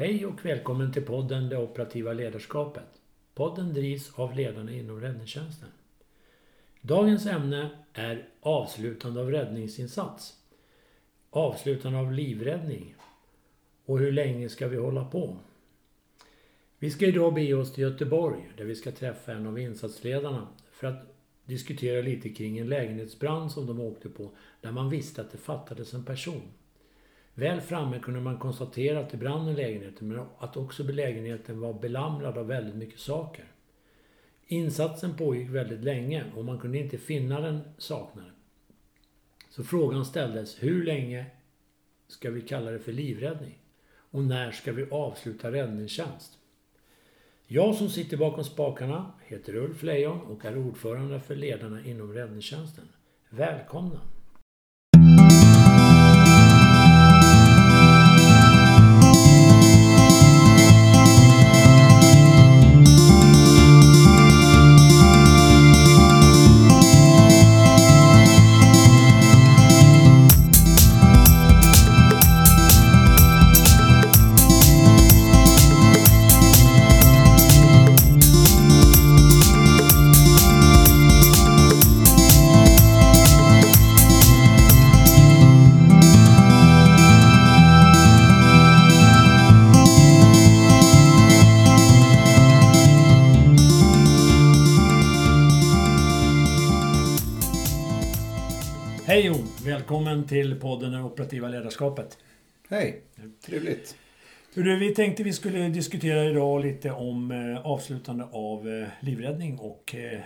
Hej och välkommen till podden Det operativa ledarskapet. Podden drivs av ledarna inom räddningstjänsten. Dagens ämne är avslutande av räddningsinsats. Avslutande av livräddning. Och hur länge ska vi hålla på? Vi ska idag bege oss till Göteborg där vi ska träffa en av insatsledarna för att diskutera lite kring en lägenhetsbrand som de åkte på där man visste att det fattades en person. Väl framme kunde man konstatera att det brann i lägenheten men att också lägenheten var belamrad av väldigt mycket saker. Insatsen pågick väldigt länge och man kunde inte finna den saknade. Så frågan ställdes, hur länge ska vi kalla det för livräddning? Och när ska vi avsluta räddningstjänst? Jag som sitter bakom spakarna heter Ulf Lejon och är ordförande för ledarna inom räddningstjänsten. Välkomna! Till podden Det operativa ledarskapet. Hej, trevligt. Hur vi tänkte vi skulle diskutera idag lite om eh, avslutande av eh, livräddning och eh,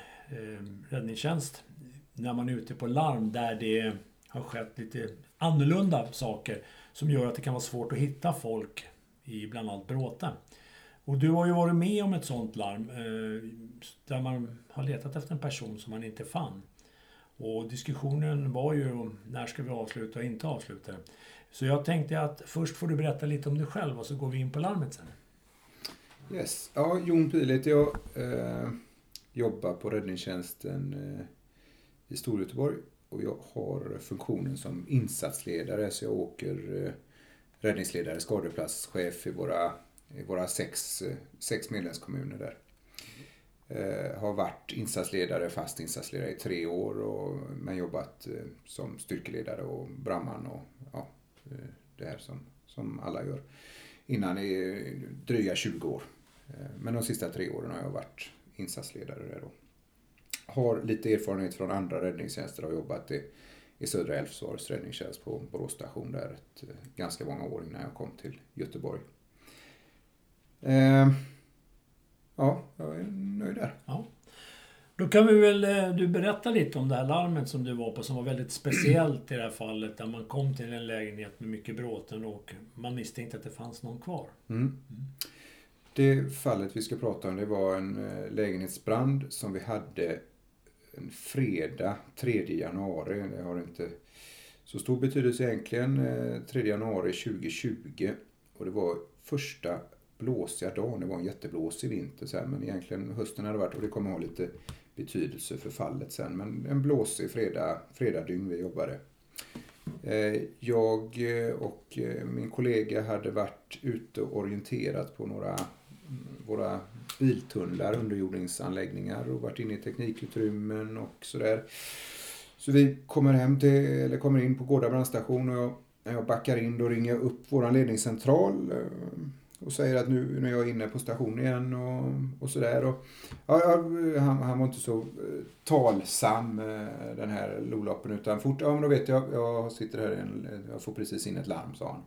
räddningstjänst. När man är ute på larm där det har skett lite annorlunda saker som gör att det kan vara svårt att hitta folk i bland annat Bråte. Och du har ju varit med om ett sånt larm där man har letat efter en person som man inte fann. Och diskussionen var ju om när ska vi avsluta och inte avsluta. Så jag tänkte att först får du berätta lite om dig själv och så går vi in på larmet sen. Yes. Ja, Jon Pilet, jag eh, jobbar på räddningstjänsten eh, i Storgöteborg och jag har funktionen som insatsledare så jag åker eh, räddningsledare, skadeplatschef i våra, i våra sex, eh, sex medlemskommuner där. Eh, har varit insatsledare, fast insatsledare i tre år och, men jobbat eh, som styrkeledare och brandman och ja, eh, det här som, som alla gör. Innan i dryga 20 år. Eh, men de sista tre åren har jag varit insatsledare där då. Har lite erfarenhet från andra räddningstjänster och har jobbat i, i södra Älvsborgs räddningstjänst på Borås station där ett, eh, ganska många år innan jag kom till Göteborg. Eh, Eh, ja, jag är nöjd där. Ja. Då kan vi väl eh, du berätta lite om det här larmet som du var på som var väldigt speciellt i det här fallet där man kom till en lägenhet med mycket bråten och man misstänkte att det fanns någon kvar. Mm. Det fallet vi ska prata om det var en eh, lägenhetsbrand som vi hade en fredag 3 januari. Det har inte så stor betydelse egentligen. eh, 3 januari 2020. Och det var första blåsiga dagen. Det var en jätteblåsig vinter så här, men egentligen hösten hade varit och det kommer ha lite betydelse för fallet sen. Men en blåsig fredag, fredagdygn vi jobbade. Eh, jag eh, och eh, min kollega hade varit ute och orienterat på några mm, våra biltunnlar, underjordingsanläggningar och varit inne i teknikutrymmen och sådär. Så vi kommer hem till, eller kommer in på Gårda brandstation och jag, när jag backar in då ringer jag upp vår ledningscentral och säger att nu, nu är jag inne på stationen igen och, och sådär. Ja, han, han var inte så eh, talsam eh, den här Lolappen utan fort, ja men då vet jag, jag sitter här, en, jag får precis in ett larm sa han.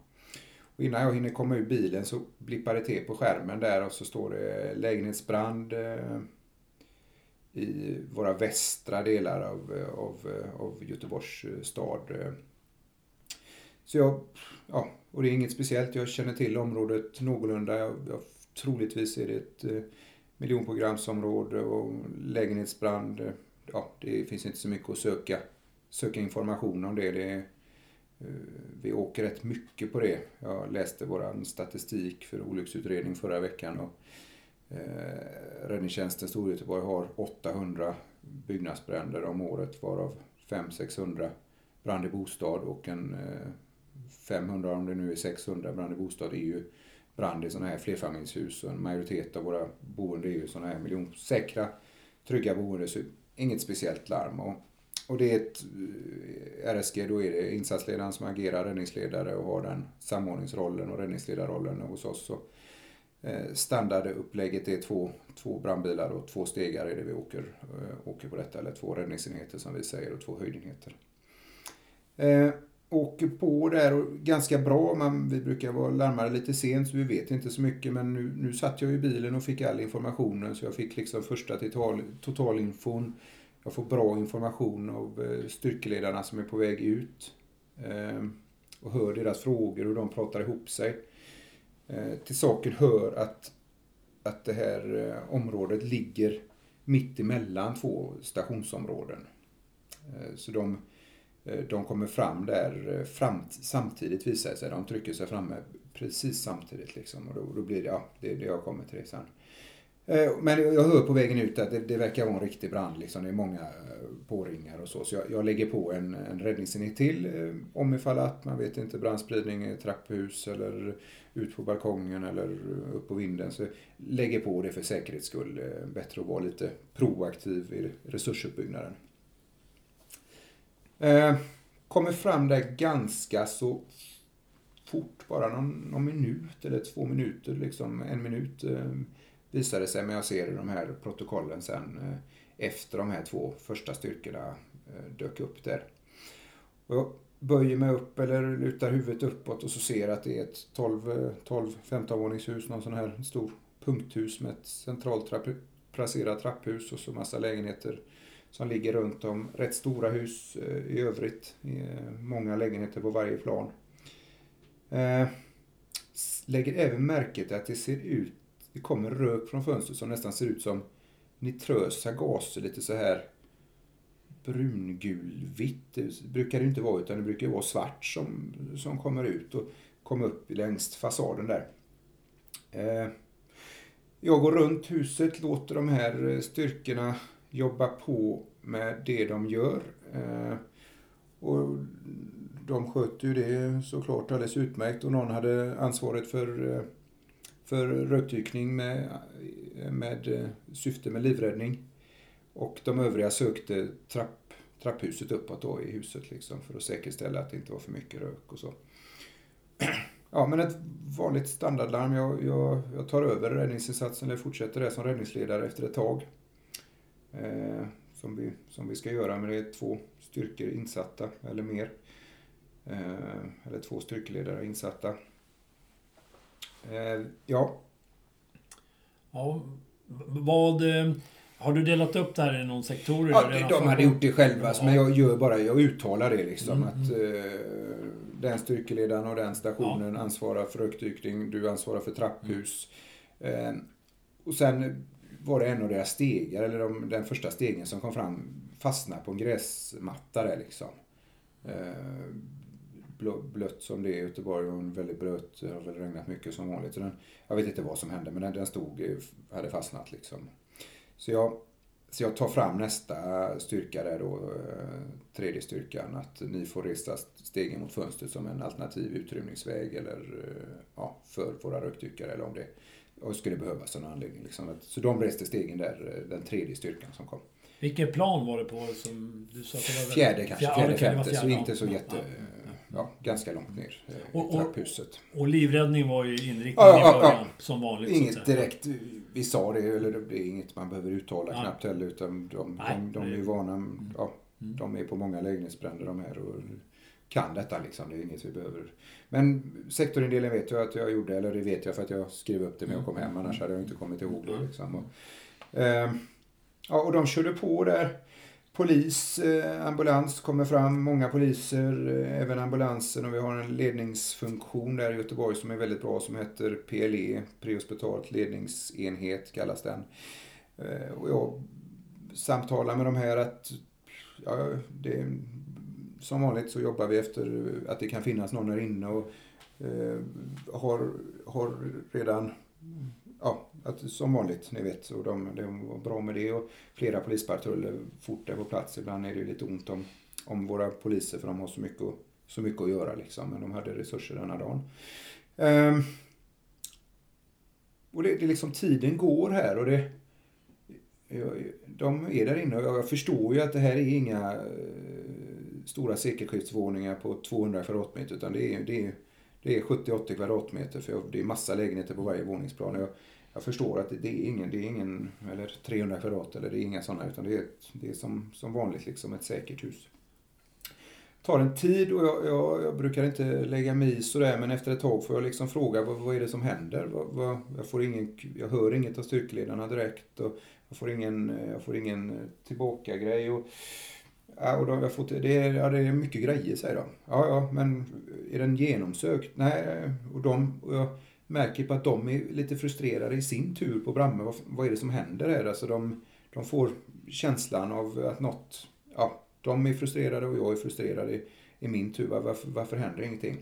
Och innan jag hinner komma ur bilen så blippar det till på skärmen där och så står det lägenhetsbrand eh, i våra västra delar av, av, av Göteborgs stad. Så jag, ja, och det är inget speciellt. Jag känner till området någorlunda. Jag, jag, troligtvis är det ett eh, miljonprogramsområde och lägenhetsbrand. eh, Ja, det finns inte så mycket att söka, söka information om det. det eh, vi åker rätt mycket på det. Jag läste vår statistik för olycksutredning förra veckan. Och, eh, Räddningstjänsten Storgöteborg har 800 byggnadsbränder om året varav 500-600 brand i bostad och en eh, 500 om det nu är 600 brand i bostad är ju brand i sådana här flerfamiljshus och en majoritet av våra boende är ju sådana här miljonsäkra, trygga boende. Så inget speciellt larm. Och, och det är ett eh, RSG, då är det insatsledaren som agerar räddningsledare och har den samordningsrollen och räddningsledarrollen hos oss. Så, eh, standardupplägget är två, två brandbilar och två stegar är det vi åker, eh, åker på detta. Eller två räddningsenheter som vi säger och två höjdenheter. Eh, åker på där och ganska bra. Men vi brukar vara larmade lite sent så vi vet inte så mycket men nu, nu satt jag i bilen och fick all informationen så jag fick liksom första total, totalinfon. Jag får bra information av eh, styrkeledarna som är på väg ut. Eh, och hör deras frågor och de pratar ihop sig. Eh, till saken hör att, att det här eh, området ligger mitt emellan två stationsområden. Eh, så de Eh, de kommer fram där eh, fram, samtidigt visar det sig. De trycker sig framme precis samtidigt. Liksom, och då, då blir det, ja, det, det jag kommer till det sen. Men jag hör på vägen ut att det, det verkar vara en riktig brand. Liksom. Det är många påringar och så. Så jag, jag lägger på en, en räddningsenhet till om ifall att man vet inte brandspridning i trapphus eller ut på balkongen eller upp på vinden. Så lägger på det för säkerhets skull. Bättre att vara lite proaktiv i resursuppbyggnaden. Eh, kommer fram där ganska så fort, bara någon, någon, minut eller två minuter, liksom en minut eh, visade sig, men jag ser i de här protokollen sen eh, efter de här två första styrkorna eh, dök upp där. Och jag böjer mig upp eller lutar huvudet uppåt och så ser att det är ett 12-15 våningshus, någon sån här stor punkthus med ett centralt trapp, placerat trapphus och så massa lägenheter som ligger runt om. Rätt stora hus eh, i övrigt. Eh, många lägenheter på varje plan. Eh, lägger även märke till att det ser ut, det kommer rök från fönstret som nästan ser ut som nitrösa gaser, lite så här brungulvitt. Det brukar det inte vara utan det brukar vara svart som, som kommer ut och kommer upp längs fasaden där. Jag går runt huset, låter de här styrkorna jobba på med det de gör. Eh, och de sköter ju det såklart alldeles utmärkt och någon hade ansvaret för, eh, för rökdykning med, med eh, syfte med livräddning. Och de övriga sökte trapp, trapphuset uppåt då i huset liksom för att säkerställa att det inte var för mycket rök och så. Ja, men ett vanligt standardlarm. Jag, jag, jag tar över räddningsinsatsen eller fortsätter det som räddningsledare efter ett tag eh, som, vi, som vi ska göra. Men det är två styrkor insatta eller mer. Eh, eller två styrkeledare insatta. Eh, ja. Ja, vad... Eh, har du delat upp det här i någon sektor? Ja, de hade gjort det själva, ja. men jag gör bara, jag uttalar det liksom. Mm. Att eh, den styrkeledaren och den stationen ja. ansvarar för rökdykning, du ansvarar för trapphus. Mm. Eh, och sen var det en av deras stegar, eller de, den första stegen som kom fram, fastnade på en gräsmatta där liksom. Eh, blött som det är i Göteborg och en väldigt blött, det har väl regnat mycket som vanligt. Så den, jag vet inte vad som hände men den, den stod, eh, hade fastnat liksom. Så jag, så jag tar fram nästa styrka där då, eh, tredje styrkan, att ni får resa stegen mot fönstret som en alternativ utrymningsväg eller ja, för våra rökdykare eller om det och skulle behövas av någon anledning. Liksom. Så de reste stegen där, eh, den tredje styrkan som kom. Vilket plan var det på? Som du sa det var fjärde kanske, fjärde, fjärde, femte, så inte så jätte... Ja, ganska långt ner i och, trapphuset. Och livräddning var ju inriktningen ja, ja, i början, som vanligt. Inget direkt, vi sa det, eller det är inget man behöver uttala ja. knappt heller, utan de, Nej, de, de, de är ju vana, mm. ja, de är på många lägenhetsbränder de här. Och, kan detta liksom. Det är inget vi behöver. Men sektorindelningen vet jag att jag gjorde, eller det vet jag för att jag skrev upp det när jag kom hem, annars hade jag inte kommit ihåg det. Liksom. Och, eh, ja, och de körde på där. Polis, eh, ambulans kommer fram, många poliser, eh, även ambulansen och vi har en ledningsfunktion där i Göteborg som är väldigt bra som heter PLE, prehospitalt ledningsenhet kallas den. Eh, och jag samtalar med de här att ja, det som vanligt så jobbar vi efter att det kan finnas någon här inne och eh, har, har redan, ja, att, som vanligt, ni vet, och de, de var bra med det och flera polispatruller fort är på plats. Ibland är det lite ont om, om våra poliser för de har så mycket, så mycket att göra liksom, men de hade resurser denna dagen. Ehm. och det, det liksom tiden går här och det de är där inne och jag förstår ju att det här är inga stora sekelskiftsvåningar på 200 kvadratmeter utan det är, det är, det är 70-80 kvadratmeter för det är massa lägenheter på varje våningsplan. Jag, jag förstår att det är ingen, det är ingen, eller 300 kvadrat eller det är inga sådana utan det är, det är som, som vanligt liksom ett säkert hus. Det tar en tid och jag, jag, jag, brukar inte lägga mig i sådär men efter ett tag får jag liksom fråga vad, vad är det som händer? Vad, vad, jag, får ingen, jag hör inget av styrkeledarna direkt och jag får ingen, jag får ingen eh, tillbaka-grej. Och, ja, och de, jag fått, det, är, ja, det är mycket grejer säger de. Ja, ja, men är den genomsökt? Nej, och, de, och jag märker på att de är lite frustrerade i sin tur på Bramme. Vad, vad är det som händer här? Alltså de, de får känslan av att något, ja, de är frustrerade och jag är frustrerad i, i min tur. Varför, varför händer ingenting?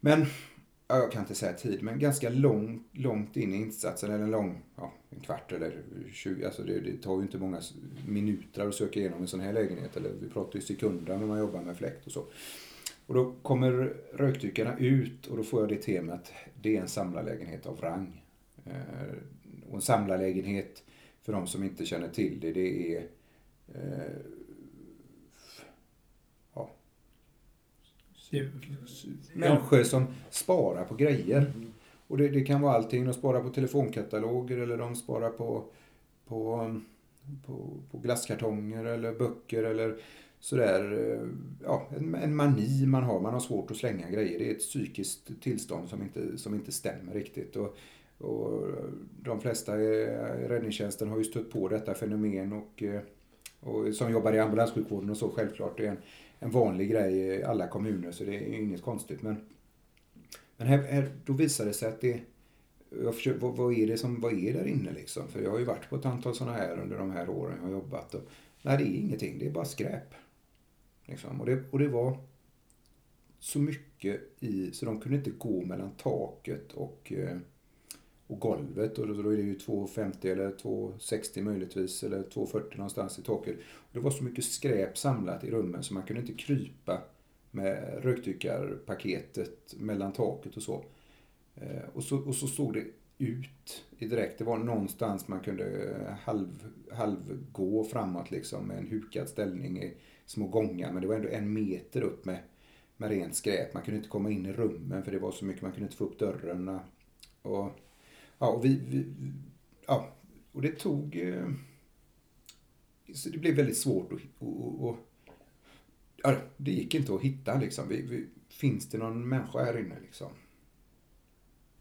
Men jag kan inte säga tid, men ganska lång, långt in i insatsen, eller en lång, ja, en kvart eller 20, alltså det, det, tar ju inte många minuter att söka igenom en sån här lägenhet, eller vi pratar ju sekunder när man jobbar med fläkt och så. Och då kommer rökdykarna ut och då får jag det temat, det är en samlarlägenhet av rang. Eh, och en samlarlägenhet, för de som inte känner till det, det är eh, Människor som sparar på grejer. Mm. Och det, det, kan vara allting. De sparar på telefonkataloger eller de sparar på, på, på, på glasskartonger eller böcker eller sådär. Ja, en, en mani man har. Man har svårt att slänga grejer. Det är ett psykiskt tillstånd som inte, som inte stämmer riktigt. Och, och de flesta i räddningstjänsten har ju stött på detta fenomen och, och som jobbar i ambulanssjukvården och så självklart. Det är en, en vanlig grej i alla kommuner så det är inget konstigt. Men, men här, här, då visar det sig att det jag försöker, vad, vad, är det som, vad är där inne liksom? För jag har ju varit på ett antal sådana här under de här åren jag har jobbat. Och, nej, det är ingenting. Det är bara skräp. Liksom. Och, det, och det var så mycket i, så de kunde inte gå mellan taket och eh, och golvet och då är det ju 2,50 eller 2,60 möjligtvis eller 2,40 någonstans i taket. Och det var så mycket skräp samlat i rummen så man kunde inte krypa med rökdykarpaketet mellan taket och så. Eh, och så, och så såg det ut i direkt. Det var någonstans man kunde eh, halv, halvgå framåt liksom med en hukad ställning i små gångar. Men det var ändå en meter upp med, med rent skräp. Man kunde inte komma in i rummen för det var så mycket. Man kunde inte få upp dörrarna. Och Ja, och, vi, vi, ja, och det tog... Eh, så det blev väldigt svårt att... Och, och, ja, det gick inte att hitta liksom. Vi, vi, finns det någon människa här inne liksom?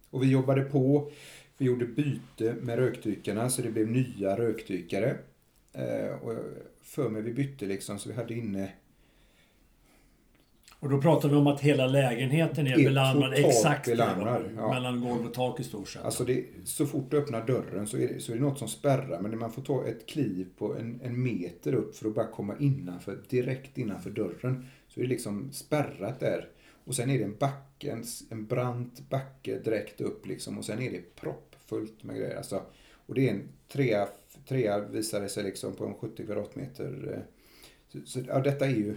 Och vi jobbade på. Vi gjorde byte med rökdykarna så det blev nya rökdykare. Eh, och för mig vi bytte liksom så vi hade inne och då pratar vi om att hela lägenheten är, är belamrad exakt belamrad, ja. mellan golv och tak i stort sett. Alltså det, så fort du öppnar dörren så är, det, så är det något som spärrar men man får ta ett kliv på en, en meter upp för att bara komma innanför, direkt innanför dörren. Så är det liksom spärrat där. Och sen är det en backe, en, en brant backe direkt upp liksom och sen är det proppfullt med grejer. Alltså, och det är en trea, trea visar det sig liksom på en 70 kvadratmeter. Eh, så, så ja, detta är ju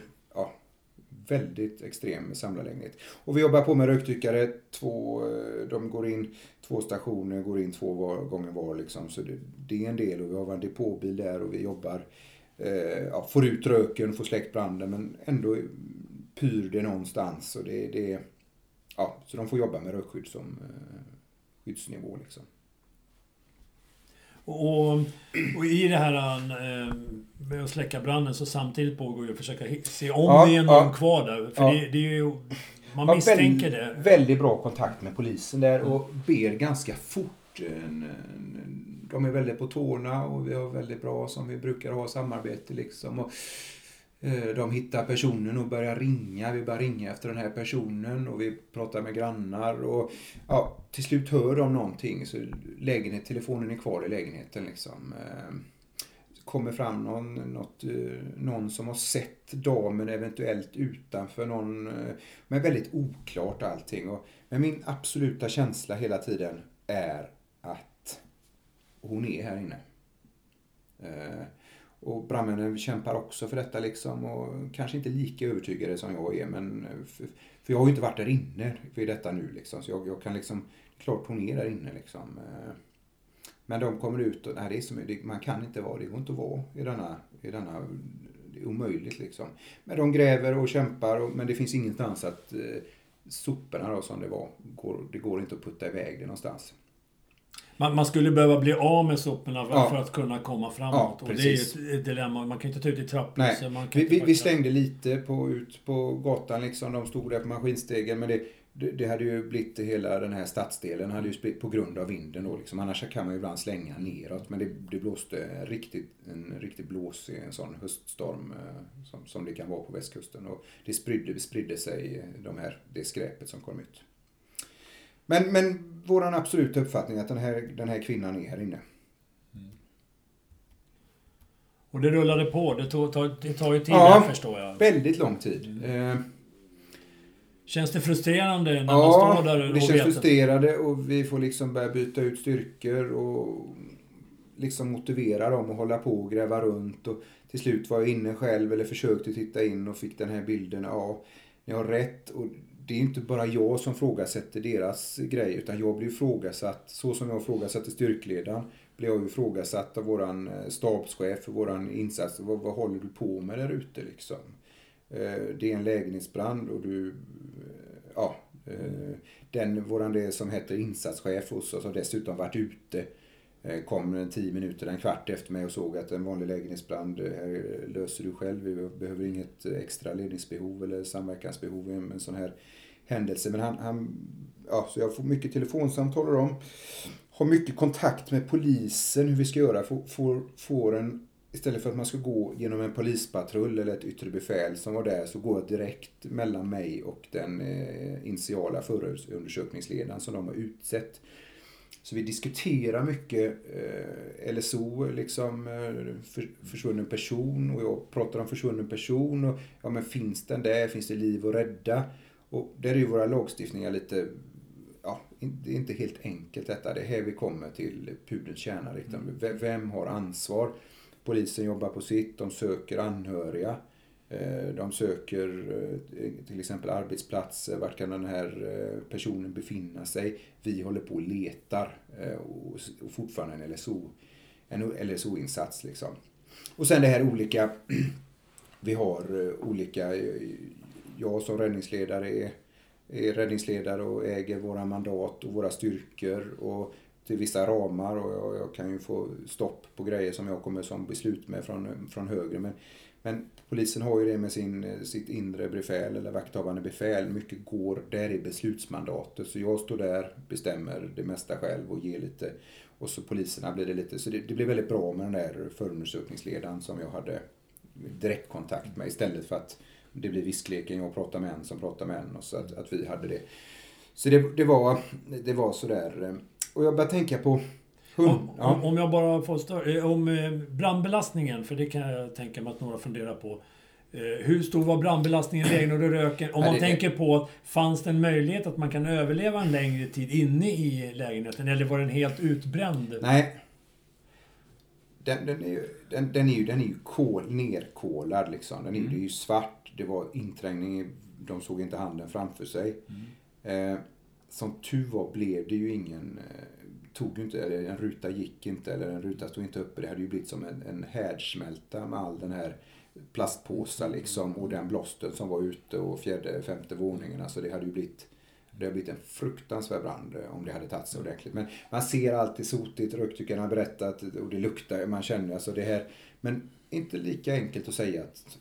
väldigt extrem samlarlägenhet. Och vi jobbar på med rökdykare. Två, eh, de går in, två stationer går in två var, gånger var. Liksom. Så det, det, är en del och vi har en depåbil där och vi jobbar. Eh, ja, får ut röken, får släckt branden men ändå pyr det någonstans. Och det, det, ja, så de får jobba med rökskydd som eh, skyddsnivå. Liksom. Och, och i det här eh, med att släcka branden så samtidigt pågår ju att försöka se om ja, det är någon ja, kvar där. För ja. det, det, är ju... Man ja, misstänker väldigt, det. Väldigt bra kontakt med polisen där och ber ganska fort. De är väldigt på tårna och vi har väldigt bra, som vi brukar ha, samarbete liksom. Och Eh, de hittar personen och börjar ringa. Vi börjar ringa efter den här personen och vi pratar med grannar. Och ja, till slut hör de någonting så lägenhet, telefonen är kvar i lägenheten. Liksom. Eh, kommer fram någon, något, eh, någon som har sett damen eventuellt utanför någon. Men väldigt oklart allting. Och, men min absoluta känsla hela tiden är att hon är här inne. Och brandmännen kämpar också för detta liksom och kanske inte lika övertygade som jag är men för, För jag har ju inte varit där inne vid detta nu liksom. Så jag, jag kan liksom, klart hon är där inne liksom. Eh, men de kommer ut och, nej det är som, man kan inte vara, det går inte att vara i denna, i denna det är omöjligt liksom. Men de gräver och kämpar och, men det finns ingenstans att eh, soporna då som det var, går, det går inte att putta iväg det någonstans. Man, man skulle behöva bli av med soporna för, ja. för att kunna komma framåt. Ja, och det är ett dilemma. Man kan inte ta ut i trapphuset. Vi, vi, vi, slängde lite på, ut på gatan liksom. De stod där på maskinstegen. Men det, det, det, hade ju blivit hela den här stadsdelen hade ju spritt på grund av vinden då liksom. Annars kan man ju ibland slänga neråt. Men det, det blåste riktigt, en riktigt blåsig en sån höststorm eh, som, som det kan vara på västkusten. Och det spridde, spridde sig de här, det skräpet som kom ut. Men, men våran absoluta uppfattning är att den här, den här kvinnan är här inne. Mm. Och det rullade på. Det, tog, det tar ju tid ja, förstår jag. väldigt lång tid. Mm. Eh, Känns det frustrerande när ja, man står där och det känns frustrerande och vi får liksom börja byta ut styrkor och liksom motivera dem och hålla på och gräva runt. Och till slut var jag inne själv eller försökte titta in och fick den här bilden. Ja, ni har rätt. Och det är inte bara jag som frågasätter deras grej utan jag blir ifrågasatt så som jag ifrågasatte styrkledaren blir jag ifrågasatt av våran eh, stabschef för våran insats. Vad, vad håller du på med där ute liksom? Eh, det är en lägenhetsbrand och du eh, ja, den, våran det som heter insatschef hos oss har dessutom varit ute. Kom en tio minuter, en kvart efter mig och såg att en vanlig lägenhetsbrand löser du själv. Vi behöver inget extra ledningsbehov eller samverkansbehov i en sån här händelse. Men han, han ja, så jag får mycket telefonsamtal om. Har mycket kontakt med polisen hur vi ska göra. Får, får, får en istället för att man ska gå genom en polispatrull eller ett yttre befäl som var där så går jag direkt mellan mig och den eh, initiala förundersökningsledaren som de har utsett. Så vi diskuterar mycket eh, LSO, liksom eh, för, försvunnen person och jag pratar om försvunnen person och ja men finns den där, finns det liv att rädda? Och där är ju våra lagstiftningar lite, ja, det är inte helt enkelt detta. Det är här vi kommer till pudelns kärna. Liksom. Vem har ansvar? Polisen jobbar på sitt, de söker anhöriga. Eh, de söker eh, till exempel arbetsplatser, vart kan den här eh, personen befinna sig? Vi håller på och letar och fortfarande en LSO, en LSO-insats liksom. Och sen det här olika, vi har olika, jag som räddningsledare är, är räddningsledare och äger våra mandat och våra styrkor och till vissa ramar och jag, jag, kan ju få stopp på grejer som jag kommer som beslut med från, från högre. Men, men polisen har ju det med sin, sitt inre befäl eller vakthavande befäl. Mycket går där i beslutsmandatet. Så jag står där, bestämmer det mesta själv och ger lite. Och så poliserna blir det lite. Så det, det blev väldigt bra med den där förundersökningsledaren som jag hade direktkontakt med istället för att det blir viskleken, jag pratar med en som pratar med en och så att, att vi hade det. Så det, det, var, det var sådär och jag börjar tänka på hund. Om, ja. om jag bara får större, eh, Om eh, brandbelastningen, för det kan jag tänka mig att några funderar på. Eh, hur stor var brandbelastningen i lägenheten och röken? Om man det... tänker på, fanns det en möjlighet att man kan överleva en längre tid inne i lägenheten? Eller var den helt utbränd? Nej. Den, den är ju, den, den är ju, den är ju kol, nerkolad liksom. Den är, mm. Det är ju svart, det var inträngning, de såg inte handen framför sig. Mm. Eh, som tur var blev det ju ingen, eh, tog ju inte, eller en ruta gick inte eller en ruta stod inte uppe. Det hade ju blivit som en, en härdsmälta med all den här plastpåsar liksom och den blåsten som var ute och fjärde, femte våningen. Alltså det hade ju blivit det har blivit en fruktansvärd brand eh, om det hade tagit sig ordentligt. Men man ser alltid sotigt, röktyckarna har berättat och det luktar, man känner alltså det här. Men inte lika enkelt att säga att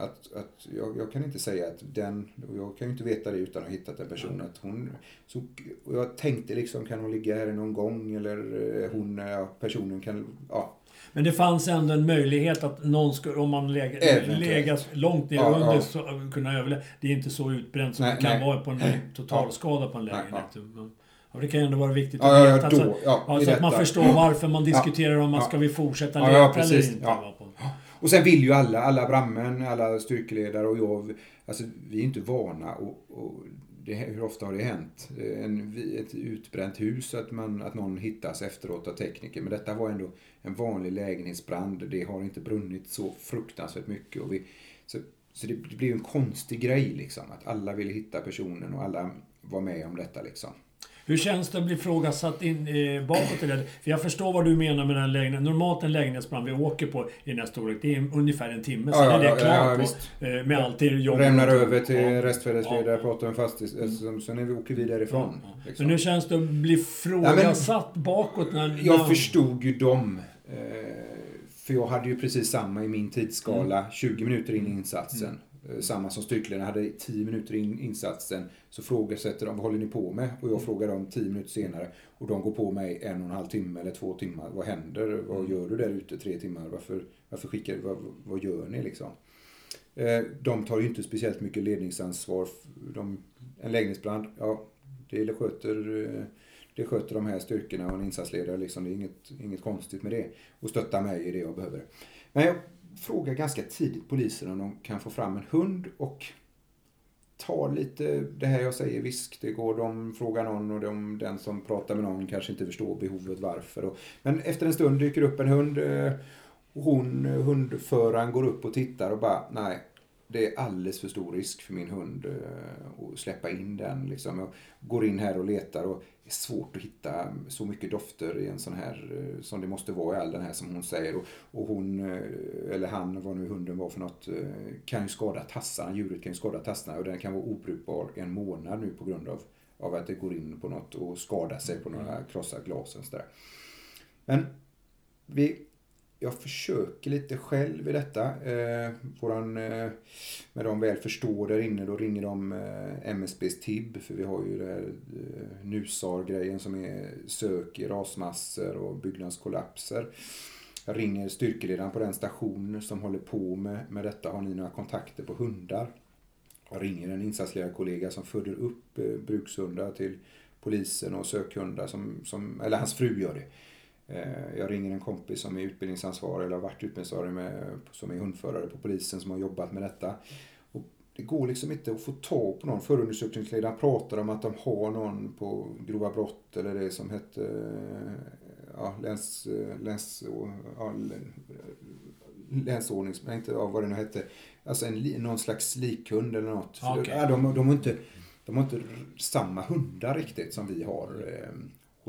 att, att jag, jag, kan inte säga att den, och jag kan ju inte veta det utan att ha hittat en person, att hon, så, jag tänkte liksom, kan hon ligga här någon gång eller eh, hon, ja, personen kan, ja. Men det fanns ändå en möjlighet att någon skulle, om man legat, långt ner ja, under, ja. Så, kunna överleva. Det är inte så utbränt som nej, det kan nej. vara på en totalskada på en lägenhet. Ja, det kan ju ändå vara viktigt att veta. Då, så, ja, så att man förstår varför man diskuterar om man ska vi fortsätta leta eller inte. Och sen vill ju alla, alla brandmän, alla styrkeledare och jag, alltså vi är inte vana och, och det, hur ofta har det hänt? Eh, en, ett utbränt hus, att, man, att någon hittas efteråt av tekniker. Men detta var ändå en vanlig lägenhetsbrand. Det har inte brunnit så fruktansvärt mycket. Och vi, så så det, det blev en konstig grej liksom. Att alla ville hitta personen och alla var med om detta liksom. Hur känns det att bli frågasatt in, eh, bakåt? Eller? För jag förstår vad du menar med den lägenheten. Normalt en lägenhetsbrand vi åker på i den här storlek, det är ungefär en timme. Sen Ja, är det ja, klart. ja, eh, med allt det jobb. Rämnar över till Ja. restfärdesledare, Ja. pratar med fastighets... Alltså, sen är vi, åker vi därifrån. Ja. Liksom. Men hur känns det att bli frågasatt bakåt? När, när... Jag förstod ju dem. Eh, för jag hade ju precis samma i min tidsskala, Mm. 20 minuter in i insatsen. Eh, Samma som styrkledarna hade 10 minuter in insatsen. Så frågasätter de, vad håller ni på med? Och Mm. jag frågar dem 10 minuter senare. Och de går på mig en och en halv timme eller två timmar. Vad händer? Vad Mm. gör du där ute tre timmar? Varför, varför skickar vad, vad gör ni liksom? Eh, De tar ju inte speciellt mycket ledningsansvar. De, en lägenhetsbrand, ja, det sköter, eh, det sköter de här styrkorna och en insatsledare. Liksom. Det är inget, inget konstigt med det. Och stöttar mig i det jag behöver. Men jag frågar ganska tidigt polisen om de kan få fram en hund och tar lite det här jag säger, visst det går, de frågar någon och de, den som pratar med någon kanske inte förstår behovet varför. Och, men efter en stund dyker upp en hund och hon, hundföraren går upp och tittar och bara, nej, det är alldeles för stor risk för min hund eh, att släppa in den. Liksom. Jag går in här och letar och är svårt att hitta så mycket dofter i en sån här eh, som det måste vara i all den här som hon säger. Och, och hon, eh, eller han, vad nu hunden var för något, eh, kan ju skada tassarna. Djuret kan ju skada tassarna och den kan vara obrukbar en månad nu på grund av, av att det går in på något och skadar sig på några krossade glas och sådär. Men vi, jag försöker lite själv i detta. Eh, våran, eh, när de väl förstår där inne då ringer de eh, MSBs TIB för vi har ju det här eh, NUSAR-grejen som är sök i rasmassor och byggnadskollapser. Jag ringer styrkeledaren på den station som håller på med, med detta. Har ni några kontakter på hundar? Jag ringer en insatsledarkollega som föder upp eh, brukshundar till polisen och sökhundar som, som eller hans fru gör det. Eh, Jag ringer en kompis som är utbildningsansvarig eller har varit utbildningsansvarig med, som är hundförare på polisen som har jobbat med detta. Och det går liksom inte att få tag på någon. Förundersökningsledaren pratar om att de har någon på grova brott eller det som hette eh, ja, läns, läns, ja, länsordnings, inte ja, vad det nu hette. Alltså en, någon slags likhund eller något. För Okej. ja, de, de, har inte, de har inte samma hundar riktigt som vi har eh,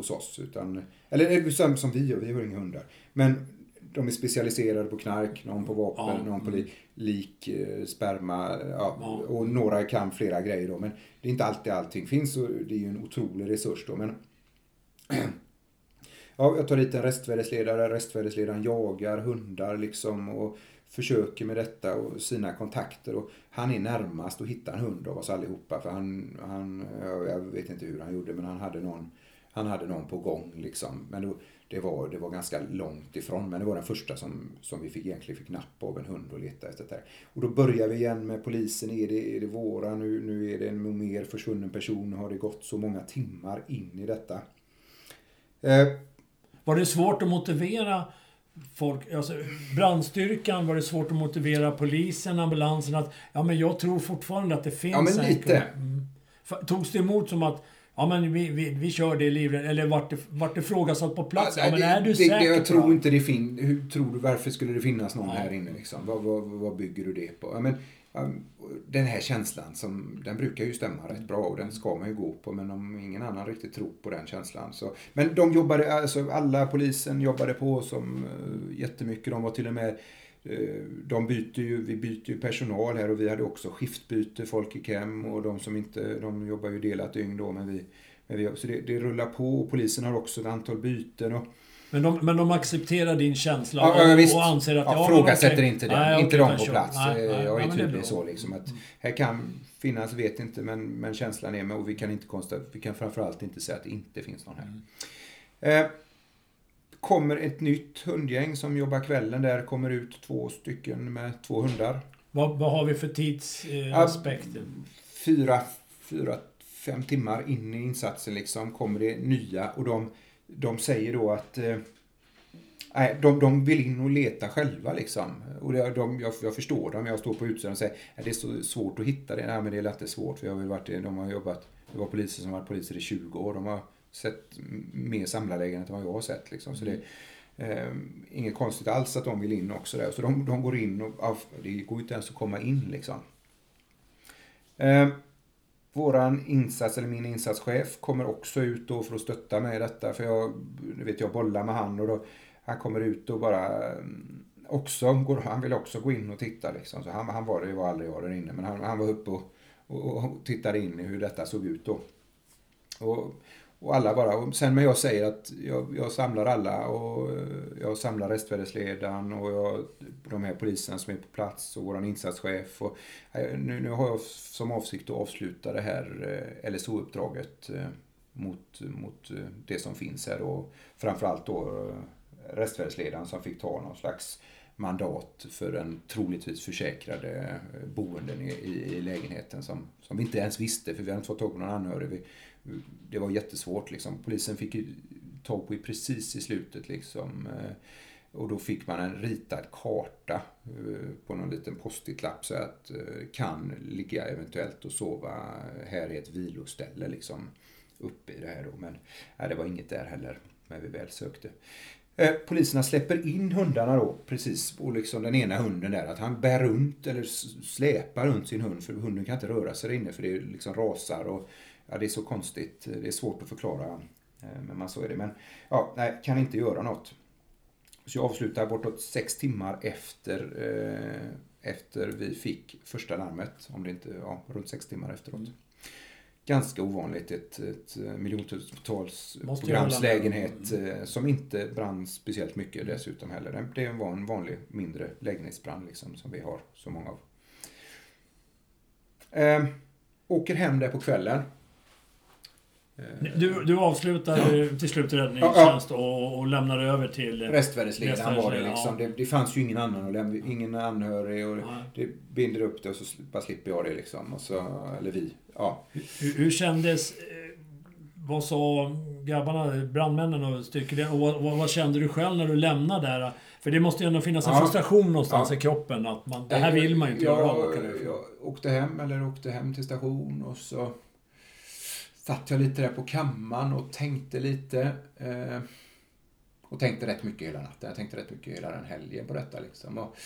hos oss. Utan, eller eller som, som vi har, vi har inga hundar. Men de är specialiserade på knark, någon på vapen, Ja, någon på mm. li, lik, eh, sperma ja, Ja. och några kan flera grejer då. Men det är inte alltid allting finns och det är ju en otrolig resurs då. Men Ja, jag tar dit en restvärdesledare. Restvärdesledaren jagar hundar liksom och försöker med detta och sina kontakter. Och han är närmast att hitta en hund av oss allihopa. För han, han ja, jag vet inte hur han gjorde, men han hade någon, han hade någon på gång liksom. Men då, det, var, det var ganska långt ifrån. Men det var den första som, som vi fick, egentligen fick napp av en hund och leta efter. Där. Och då börjar vi igen med polisen. Är det, är det våra? Nu, nu är det en mer försvunnen person. Har det gått så många timmar in i detta? Eh, Var det svårt att motivera folk, alltså brandstyrkan, var det svårt att motivera polisen, ambulansen att ja men jag tror fortfarande att det finns Ja, men en lite. Mm. F- Togs det emot som att ja men vi, vi, vi kör det livrädd, eller vart det, vart det frågasatt på plats? Ja, Ja, men det- är du det, säker det, Jag tror inte det finns. Hur tror du, varför skulle det finnas någon Ja. här inne liksom? Vad, vad, vad bygger du det på? Ja, men, den här känslan, som, den brukar ju stämma rätt bra och den ska man ju gå på. Men om ingen annan riktigt tror på den känslan så. Men de jobbade, alltså alla polisen jobbade på som uh, jättemycket. De var till och med eh, de byter ju, vi byter ju personal här och vi hade också skiftbyte, folk gick hem och de som inte, de jobbar ju delat dygn då men vi, men vi så det, det rullar på och polisen har också ett antal byten och Men de, men de accepterar din känsla Ja, och, visst. och anser att... Ja, Ja, frågasätter inte det. Nej, inte okej, de på plats. Nej, Eh, nej, jag är ja, tydlig bra. så liksom att här kan finnas, vet inte, men, men känslan är med och vi kan inte konstatera, vi kan framförallt inte säga att det inte finns någon här. Eh, kommer ett nytt hundgäng som jobbar kvällen där, kommer ut två stycken med två hundar. Vad, vad har vi för tidsaspekt? Eh, Fyra, fyra, fem timmar in i insatsen liksom kommer det nya och de, de säger då att eh, Nej, de, de vill in och leta själva liksom. Och det, de, jag, jag förstår dem. Jag står på utsidan och säger att det är så svårt att hitta det. Nej, men det är lätt svårt. För jag har varit, de har jobbat, det var poliser som har varit poliser i 20 år. De har sett mer samlarlägen än vad jag har sett. Liksom. Så det, Eh, inget konstigt alls att de vill in också där. Så de, de går in och det går ju inte ens att komma in liksom. Eh, våran insats, eller min insatschef, kommer också ut då för att stötta mig i detta. För jag, vet jag bollar med han och då, han kommer ut och bara mm, också, går, han vill också gå in och titta liksom. Så han, han var det var aldrig jag där inne, men han, han var uppe och, och, och tittade in i hur detta såg ut då. Och, och alla bara, och sen när jag säger att jag, jag samlar alla och eh, jag samlar restvärdesledaren och jag, de här poliserna som är på plats och våran insatschef. Och, eh, nu, nu har jag som avsikt att avsluta det här eh, LSO-uppdraget mot, mot det som finns här och framförallt då restvärdesledaren som fick ta någon slags mandat för en troligtvis försäkrade boenden i, i, i, lägenheten som, som vi inte ens visste för vi hade inte fått tag på någon anhörig. Vi, det var jättesvårt liksom. Polisen fick tag på precis i slutet liksom. Eh, och då fick man en ritad karta eh, på någon liten postitlapp så att eh, kan ligga eventuellt och sova här i ett viloställe liksom uppe i det här då. Men nej, det var inget där heller när vi väl sökte. Poliserna släpper in hundarna då precis och liksom den ena hunden där att han bär runt eller släpar runt sin hund för hunden kan inte röra sig där inne för det liksom rasar och ja, det är så konstigt. Det är svårt att förklara. Eh, men man så är det. Men ja, nej, kan inte göra något. Så jag avslutar bortåt sex timmar efter, eh, efter vi fick första larmet. Om det inte, ja, runt sex timmar efteråt. Mm. Ganska ovanligt, ett, ett miljontals programslägenhet mm. som inte brann speciellt mycket dessutom heller. Det var en vanlig mindre lägenhetsbrand liksom, som vi har så många av. Eh, åker hem där på kvällen. Du, du avslutar ja. till slut räddningstjänst ja, ja. Och, och lämnar över till... Restvärdesledaren var det liksom. Det, det, fanns ju ingen annan att lämna, ingen anhörig och det binder upp det och så bara slipper jag det liksom. Och så, eller vi. Ja. Hur, hur kändes... Eh, vad sa grabbarna, brandmännen och styrkeledaren? Och vad, vad, kände du själv när du lämnade där? För det måste ju ändå finnas en frustration någonstans i kroppen. Att man, det här vill man ju inte jag, göra. Jag åkte hem, eller åkte hem till station och så satt jag lite där på kammaren och tänkte lite. Eh, och tänkte rätt mycket hela natten. Jag tänkte rätt mycket hela den helgen på detta. Liksom. Och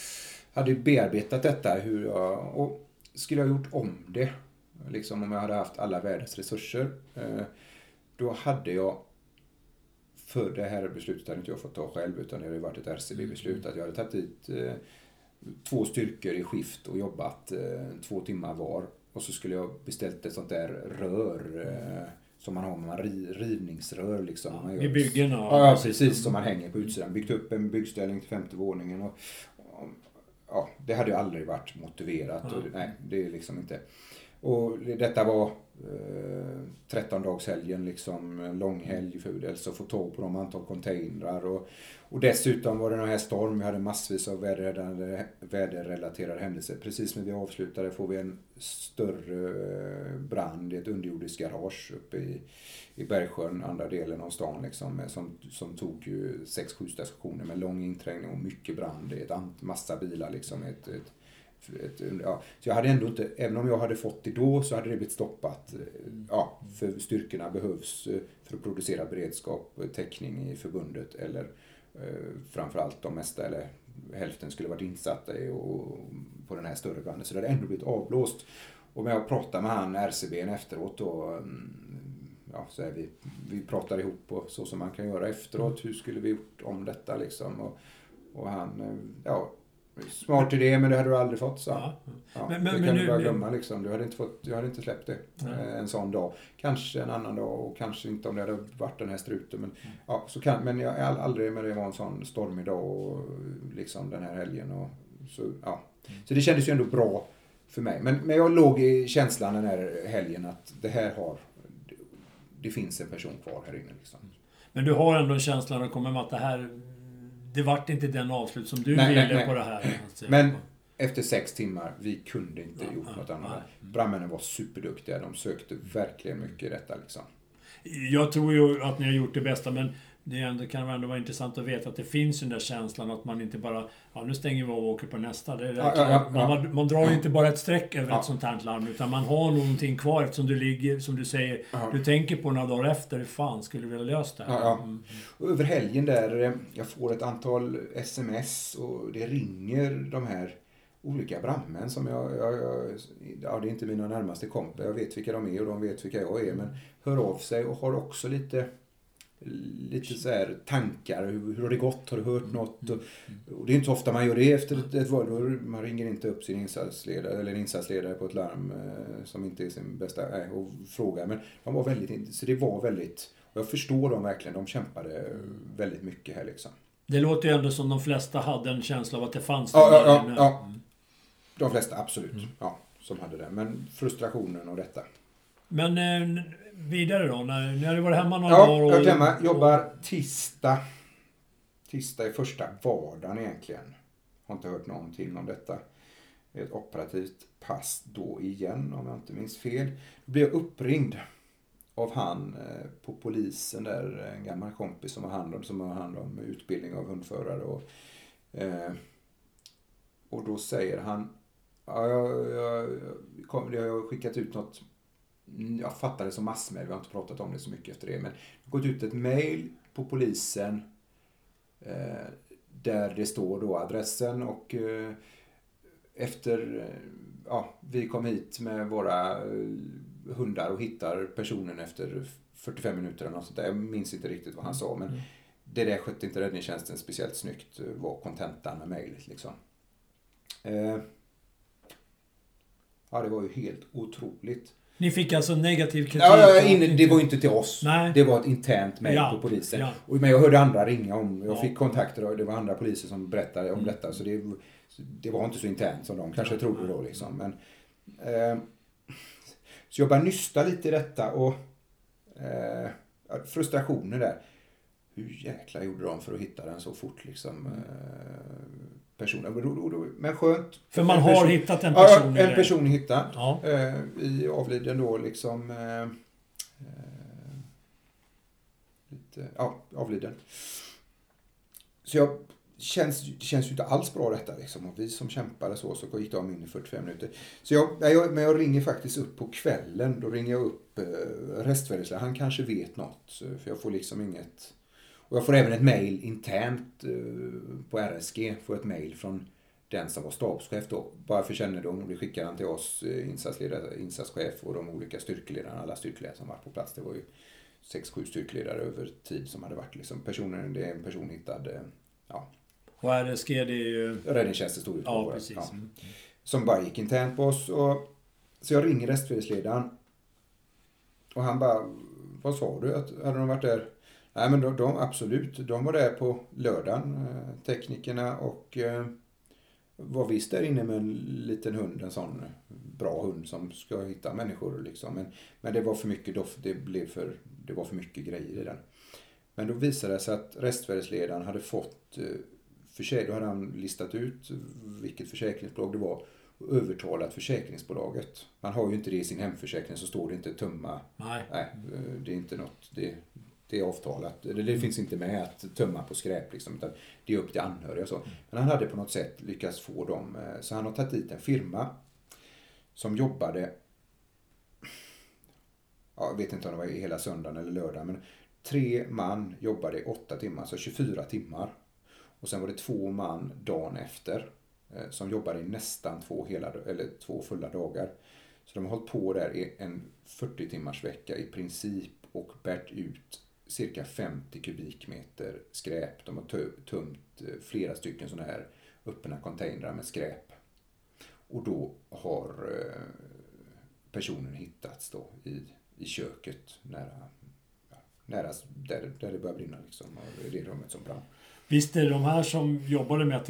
hade bearbetat detta. Hur jag, och skulle jag gjort om det, liksom om jag hade haft alla världens resurser, eh, då hade jag för det här beslutet hade inte jag fått ta själv utan det hade varit ett RCB-beslut. Att jag hade tagit dit eh, två styrkor i skift och jobbat eh, två timmar var och så skulle jag beställt ett sånt där rör eh, som man har med rivningsrör liksom. Ja, I byggena? Ja, ja, precis. Som man hänger på utsidan. Byggt upp en byggställning till femte våningen. Och, och, ja, det hade ju aldrig varit motiverat. Ja. Och, nej, det är liksom inte. Och detta var eh, 13 dagshelgen liksom, en lång helg för alltså få tag på de antal containrar och, och dessutom var det den här storm, vi hade massvis av väderrelaterade händelser. Precis när vi avslutade får vi en större eh, brand i ett underjordiskt garage uppe i, i Bergsjön, andra delen av stan liksom, som, som tog ju 6-7 stationer med lång inträngning och mycket brand. Ett massa bilar liksom. Ett, ett, ett, ja. Så jag hade ändå inte, även om jag hade fått det då så hade det blivit stoppat. Eh, ja, för styrkorna behövs eh, för att producera beredskap, täckning i förbundet eller Eh, framförallt de mesta, eller hälften skulle varit insatta i och, på den här större branden. Så det hade ändå blivit avblåst. Och när jag pratade med han RCB efteråt då, mm, ja, så är vi, vi pratar ihop och så som man kan göra efteråt. Hur skulle vi gjort om detta liksom? Och, och han, eh, ja, Smart idé men det hade du aldrig fått så. Ja. Ja, men, men, det kan men, du bara glömma liksom. Du hade inte, fått, du hade inte släppt det nej. en sån dag. Kanske en annan dag och kanske inte om det hade varit den här struten. Men, mm. ja, så kan, men jag är aldrig med det var en sån stormig dag och liksom den här helgen. Och, så, ja. Mm. så det kändes ju ändå bra för mig. Men, men jag låg i känslan den här helgen att det här har, det finns en person kvar här inne. Liksom. Men du har ändå en känsla när det kommer med att det här det vart inte den avslut som du nej, ville nej, nej. på det här. Men efter sex timmar, vi kunde inte ja, gjort något annat. Brandmännen var superduktiga. De sökte verkligen mycket i detta liksom. Jag tror ju att ni har gjort det bästa, men det ändå, kan ändå vara intressant att veta att det finns den där känslan att man inte bara Ja, nu stänger vi av och åker på nästa. Det är Ja, ja, ja, man, man, drar ju inte bara ett streck över ett sånt här larm, utan man har någonting kvar eftersom du ligger, som du säger, du tänker på några dagar efter, hur fan skulle vi ha löst det här? Ja, ja. Mm. Och över helgen där, eh, jag får ett antal sms och det ringer de här olika brandmän som jag, jag, jag ja det är inte mina närmaste kompisar, jag vet vilka de är och de vet vilka jag är, men hör av sig och har också lite lite så här tankar, hur, hur har det gått, har du hört något? Och, och det är inte så ofta man gör det efter ett, ett val, man ringer inte upp sin insatsledare eller en insatsledare på ett larm eh, som inte är sin bästa, nej, och frågar. Men de var väldigt, så det var väldigt, och jag förstår dem verkligen, de kämpade väldigt mycket här liksom. Det låter ju ändå som de flesta hade en känsla av att det fanns Ja, ja, där ja, inne. ja. Mm. De flesta, absolut. Ja, som hade det. Men frustrationen och detta. Men eh, vidare då? När, nu har du varit hemma några Ja, dagar jag och... är hemma. Jobbar tisdag. Tisdag är första vardagen egentligen. Har inte hört någonting om detta. Ett operativt pass då igen om jag inte minns fel. Då blir jag uppringd av han eh, på polisen där, en gammal kompis som har hand om, som har hand om utbildning av hundförare. Och, eh, och då säger han, ja, jag, jag, jag, kom, jag har skickat ut något jag fattar det som massmedie, vi har inte pratat om det så mycket efter det, men det har gått ut ett mail på polisen eh, där det står då adressen och eh, efter, eh, ja, vi kom hit med våra hundar och hittar personen efter 45 minuter eller något sånt där. Jag minns inte riktigt vad han sa, men det där skötte inte räddningstjänsten speciellt snyggt, var kontentan med mejlet liksom. Eh, ja, det var ju helt otroligt. Ni fick alltså negativ kritik? Ja, inne, det var inte till oss. Nej. Det var ett internt mejl Ja, på polisen. ja. Och, men jag hörde andra ringa om, jag Ja. fick kontakter och det var andra poliser som berättade om Mm. detta. Så det, det var inte så internt som de kanske trodde då liksom. Men, eh, så jag började nysta lite i detta och eh, frustrationen där. Hur jäkla gjorde de för att hitta den så fort liksom? Eh, personen. Men skönt. För man har person- hittat en person? ja, en det. person hittad. Ja. Eh, I avliden då liksom... Eh, eh, lite, ja, avliden. Så jag känns, det känns ju inte alls bra detta liksom. Och vi som kämpade så, så gick de in i 45 minuter. Så jag, jag, men jag ringer faktiskt upp på kvällen. Då ringer jag upp eh. Han kanske vet något. så- För jag får liksom inget... Och jag får även ett mail internt eh, på RSG. Får ett mail från den som var stabschef då. Bara för kännedom. Och det skickar han till oss eh, insatsledare, insatschef och de olika styrkeledarna. Alla styrkeledare som var på plats. Det var ju sex, sju styrkeledare över tid som hade varit liksom. Personen, det är en person hittad. eh, Ja, Och RSG det är ju... räddningstjänsten ut Ja, precis. Ja Mm. som bara gick internt på oss. Och, så jag ringer restföresledaren. Och han bara, vad sa du? Att, hade de varit där? Nej men de, de absolut, de var där på lördagen, eh, teknikerna och eh, var visst där inne med en liten hund, en sån bra hund som ska hitta människor liksom. Men, men det var för mycket doft, det blev för, det var för mycket grejer i den. Men då visade det sig att restvärdesledaren hade fått, eh, då hade han listat ut vilket försäkringsbolag det var och övertalat försäkringsbolaget. Man har ju inte det i sin hemförsäkring så står det inte tumma. Nej. Nej, det är inte något. Det, det är avtalat. Det, det finns inte med att tömma på skräp liksom. Utan det är upp till anhöriga och så. Men han hade på något sätt lyckats få dem. eh, Så han har tagit dit en firma som jobbade ja, jag vet inte om det var hela söndagen eller lördagen, men tre man jobbade i åtta timmar, alltså 24 timmar. Och sen var det två man dagen efter eh, som jobbade i nästan två, hela, eller två fulla dagar. Så de har hållit på där i en 40 timmars vecka i princip och bärt ut cirka 50 kubikmeter skräp. De har tömt eh, flera stycken sådana här öppna containrar med skräp. Och då har eh, personen hittats då i, i köket nära, ja, nära där, där det börjar brinna liksom. Och det är det rummet som brann. Visst är det de här som jobbade med att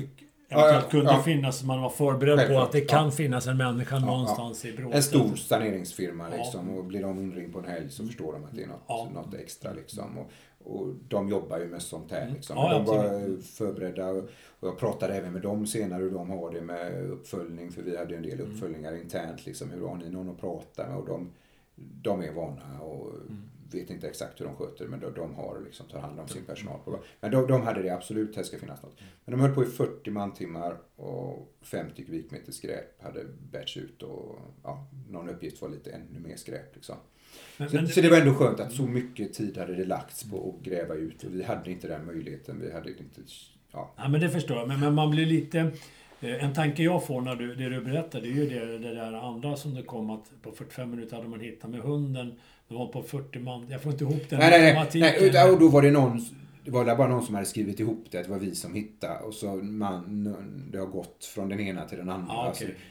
eventuellt ja, kunde ja. finnas, man var förberedd på Självklart, att det kan ja. finnas en människa någonstans i bråtet. En stor saneringsfirma Ja. liksom. Och blir de inringd på en helg så förstår de att det är något, Ja. något extra liksom. Och, och de jobbar ju med sånt här liksom. Ja, de var absolut. förberedda. Och, jag pratade även med dem senare hur de har det med uppföljning. För vi hade ju en del uppföljningar internt liksom. Hur har ni någon att prata med? Och de, de är vana och vet inte exakt hur de sköter men de, de har liksom, tar hand om sin personal. På, men de, de hade det absolut, här ska finnas något. Men de höll på i 40 mantimmar och 50 kubikmeter skräp hade bärts ut och ja, någon uppgift var lite ännu mer skräp. Liksom. Men, så, men, så, det var ändå skönt att så mycket tid hade det lagts på att gräva ut och vi hade inte den möjligheten. Vi hade inte, ja. ja men det förstår jag, men, men man blir lite Eh, en tanke jag får när du, det du berättar, det är ju det, det där andra som det kom att på 45 minuter hade man hittat med hunden. Det var på 40 man. Jag får inte ihop den nej, nej, nej, nej. Och då var det någon det var bara någon som hade skrivit ihop det, det var vi som hittade. Och så man, det har gått från den ena till den andra. Ah, okay. alltså,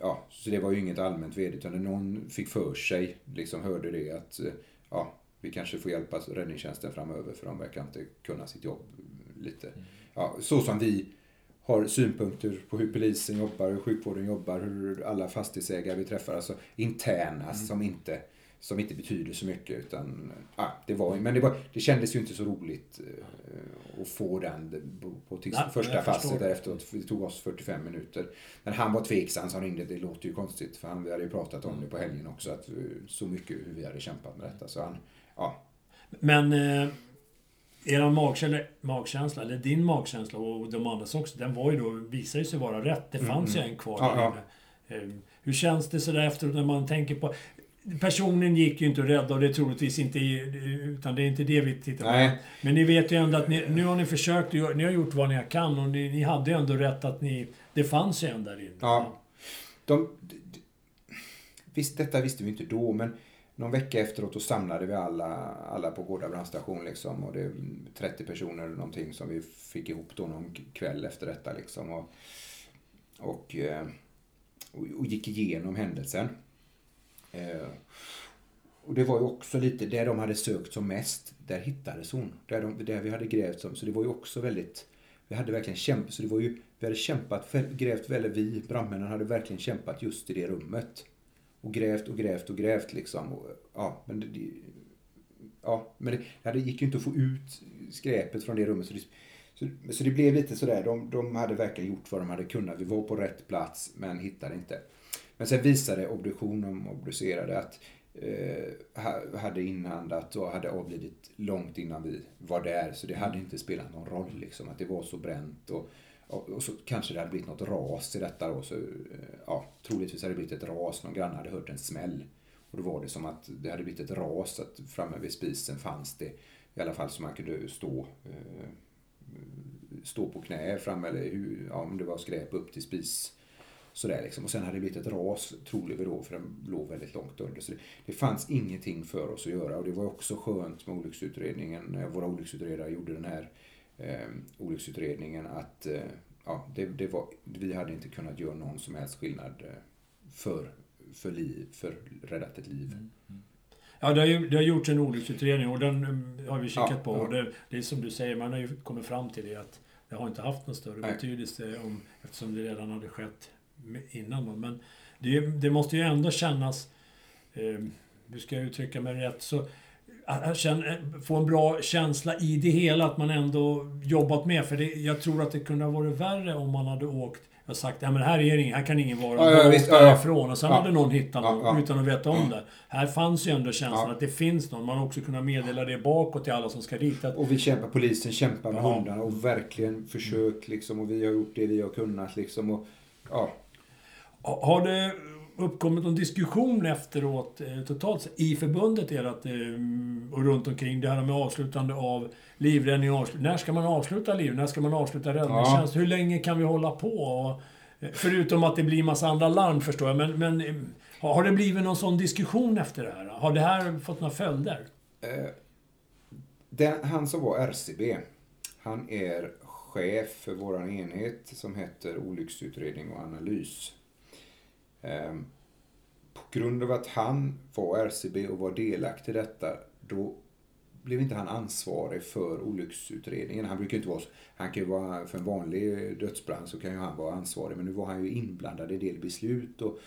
ja, så det var ju inget allmänt ved, utan någon fick för sig, liksom hörde det att ja, vi kanske får hjälpa räddningstjänsten framöver för de verkar inte kunna sitt jobb lite. Mm. Ja, så som vi har synpunkter på hur polisen jobbar, hur sjukvården jobbar, hur alla fastighetsägare vi träffar, alltså interna mm. som, inte, som inte betyder så mycket. Utan, ja, det var, men det, var, det kändes ju inte så roligt uh, att få den på, till Nej, första passet därefter. Det tog oss 45 minuter. Men han var tveksam så han ringde, det låter ju konstigt för han, vi hade ju pratat om det på helgen också, att så mycket hur vi hade kämpat med detta. Så han, ja. Men eh er magkänsla, magkänsla, eller din magkänsla och de andras också, den var ju då, visade sig vara rätt. Det fanns mm. ju en kvar ja, där ja. Ehm, hur känns det sådär efteråt när man tänker på... Personen gick ju inte att rädda och det är troligtvis inte... Utan det är inte det vi tittar på. Nej. Men ni vet ju ändå att ni, nu har ni försökt, ni har gjort vad ni kan och ni, ni hade ju ändå rätt att ni... Det fanns ju en där inne. Ja. De, visst, detta visste vi inte då, men någon vecka efteråt då samlade vi alla, alla på Gårda brandstation liksom. Och det är 30 personer eller någonting som vi fick ihop då någon kväll efter detta liksom. Och, och, eh, och gick igenom händelsen. Eh, och det var ju också lite, där de hade sökt som mest, där hittades hon. Där, de, där vi hade grävt som, så det var ju också väldigt, vi hade verkligen kämpat, så det var ju, vi hade kämpat, grävt väldigt, vi brandmännen hade verkligen kämpat just i det rummet. Och grävt och grävt och grävt liksom. Och, ja, men det, ja, men det, det gick ju inte att få ut skräpet från det rummet. Så det, så, så det blev lite sådär, de, de hade verkligen gjort vad de hade kunnat. Vi var på rätt plats men hittade inte. Men sen visade obduktionen, obducerade att eh, hade inandat och hade avlidit långt innan vi var där. Så det hade inte spelat någon roll liksom, att det var så bränt. Och, och så kanske det hade blivit något ras i detta då. Så, eh, ja, troligtvis hade det blivit ett ras. Någon granne hade hört en smäll. Och då var det som att det hade blivit ett ras. Att framme vid spisen fanns det i alla fall så man kunde stå, eh, stå på knä framme. Eller hur, ja, om det var skräp upp till spis. Sådär liksom. Och sen hade det blivit ett ras, troligen då, för den låg väldigt långt under. Så det, det, fanns ingenting för oss att göra. Och det var också skönt med olycksutredningen. Våra olycksutredare gjorde den här eh, olycksutredningen att eh, ja, det, det var, vi hade inte kunnat göra någon som helst skillnad eh, för, för, liv, för räddat ett liv. Mm. mm. Ja, det har, ju, det har gjorts en olycksutredning och den mm, har vi kikat ja, på. Ja. Och det, det, är som du säger, man har ju kommit fram till det att det har inte haft någon större Nej. betydelse om, eftersom det redan hade skett innan. Men det, det måste ju ändå kännas, eh, hur ska jag uttrycka mig rätt, så att känna, få en bra känsla i det hela, att man ändå jobbat med. För det, jag tror att det kunde ha varit värre om man hade åkt och sagt ja men här är ingen, här kan ingen vara. Ja, ja, visst, därifrån. Och sen ja. hade någon hittat någon utan att veta om det. Här fanns ju ändå känslan att det finns någon. Man har också kunnat meddela det bakåt till alla som ska dit. Att... Och vi kämpar, polisen kämpar med hundarna och verkligen försökt liksom. Och vi har gjort det vi har kunnat liksom. Och, ja. Har det uppkommit någon diskussion efteråt eh, totalt i förbundet ert, eh, och runt omkring det här med avslutande av livräddning avslut. När ska man avsluta liv? När ska man avsluta räddningstjänst? Ja. Hur länge kan vi hålla på? Eh, förutom att det blir massa andra larm förstår jag. Men, men har det blivit någon sån diskussion efter det här? Har det här fått några följder? Den, han som var RCB, han är chef för vår enhet som heter olycksutredning och analys. Ehm, på grund av att han var RCB och var delaktig i detta, då blev inte han ansvarig för olycksutredningen. Han brukar inte vara Han kan ju vara, för en vanlig dödsbrand så kan ju han vara ansvarig, men nu var han ju inblandad i del beslut och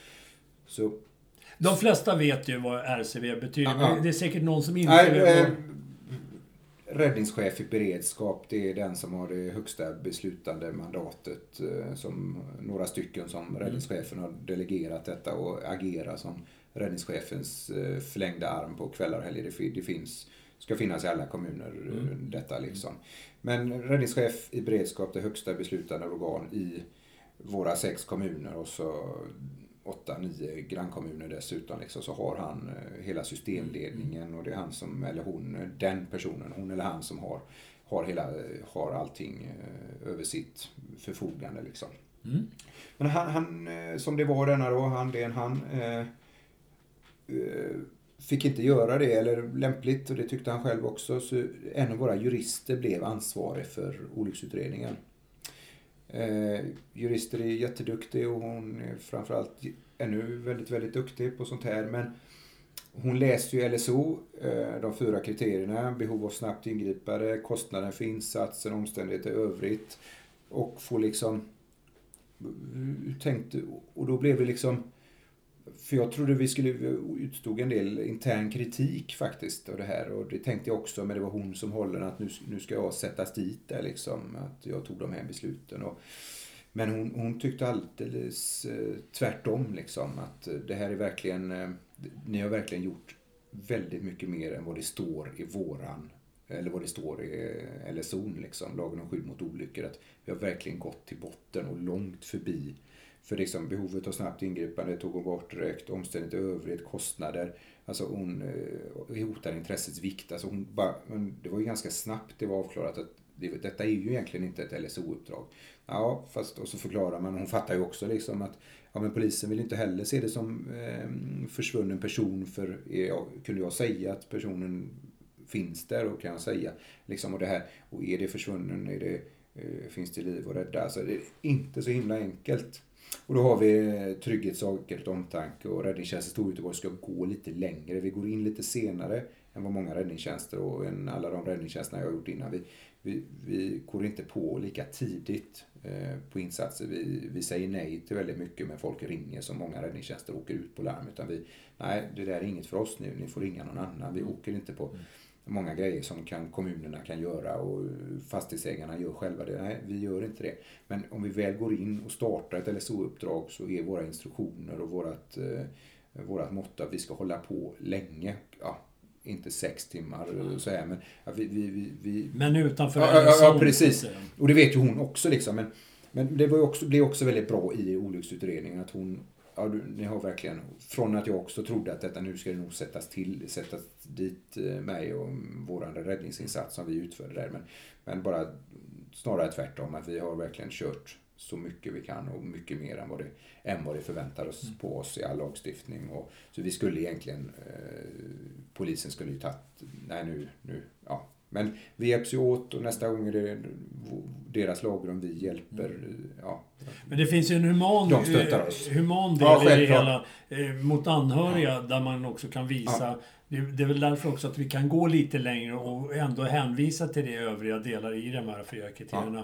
så... De flesta vet ju vad RCB betyder, men det är säkert någon som inte Nej, vet. Eh, räddningschef i beredskap, det är den som har det högsta beslutande mandatet. Eh, som några stycken som mm. räddningschefen har delegerat detta och agerar som räddningschefens eh, förlängda arm på kvällar och helger. Det, det finns, ska finnas i alla kommuner mm. detta liksom. Men räddningschef i beredskap, det högsta beslutande organ i våra sex kommuner och så åtta, nio grannkommuner dessutom liksom, så har han hela systemledningen och det är han som, eller hon, den personen, hon eller han som har har, hela, har allting eh, över sitt förfogande. Liksom. Mm. Men han, han, eh, som det var denna då, han, den, han eh, eh, fick inte göra det, eller lämpligt, och det tyckte han själv också. Så en av våra jurister blev ansvarig för olycksutredningen. Eh, jurister är jätteduktig och hon är framförallt ännu väldigt, väldigt duktig på sånt här. Men hon läste ju LSO, eh, de fyra kriterierna, behov av snabbt ingripande, kostnaden för insatsen, omständigheter i övrigt. Och få liksom, tänkte, och då blev det liksom, för jag trodde vi skulle utstod en del intern kritik faktiskt av det här och det tänkte jag också, men det var hon som håller att nu, nu ska jag sättas dit där liksom, att jag tog de här besluten. Och, men hon, hon tyckte alldeles eh, tvärtom liksom, att det här är verkligen eh, ni har verkligen gjort väldigt mycket mer än vad det står i våran eller vad det står i eh, LSO, liksom, lagen om skydd mot olyckor. Att vi har verkligen gått till botten och långt förbi. För liksom behovet av snabbt ingripande tog hon bort direkt, omständigheter i övrigt, kostnader. Alltså hon eh, hotar intressets vikt. Alltså hon bara, men det var ju ganska snabbt det var avklarat att det, detta är ju egentligen inte ett LSO-uppdrag. Ja, fast och så förklarar man, hon fattar ju också liksom att ja, men polisen vill inte heller se det som eh, försvunnen person för ja, kunde jag säga att personen finns där och kan jag säga liksom och det här och är det försvunnen, är det, eh, finns det liv att rädda? Alltså det är inte så himla enkelt. Och då har vi eh, trygghet, säkerhet, omtanke och räddningstjänsten Storgöteborg ska gå lite längre. Vi går in lite senare än vad många räddningstjänster och än alla de räddningstjänsterna jag har gjort innan. Vi, vi, vi går inte på lika tidigt eh, på insatser. Vi, vi säger nej till väldigt mycket men folk ringer som många räddningstjänster åker ut på larm. Utan vi, nej det där är inget för oss nu, ni får ringa någon annan. Vi åker inte på mm. Många grejer som kan, kommunerna kan göra och fastighetsägarna gör själva det. Nej, vi gör inte det. Men om vi väl går in och startar ett LSO-uppdrag så är våra instruktioner och vårat, eh, vårat motto att vi ska hålla på länge. Ja, inte sex timmar mm. så här, men vi, vi, vi, Men utanför ja, ja, ja, precis. Och det vet ju hon också liksom. Men, men det var också, blev också väldigt bra i olycksutredningen att hon Ja, du, ni har verkligen, från att jag också trodde att detta nu ska det nog sättas till, sättas dit eh, mig och våran räddningsinsats som vi utförde där. Men, men bara snarare tvärtom, att vi har verkligen kört så mycket vi kan och mycket mer än vad det, än vad det förväntar oss mm. på oss i all lagstiftning. Och, så vi skulle egentligen, eh, polisen skulle ju tagit, nej nu, nu, ja. Men vi hjälps ju åt och nästa gång är det deras lagrum vi hjälper. Mm. Ja. Men det finns ju en human, De oss. human del ja, i det hela eh, mot anhöriga ja. där man också kan visa det, är väl därför också att vi kan gå lite längre och ändå hänvisa till det övriga delar i de här fyra kriterierna.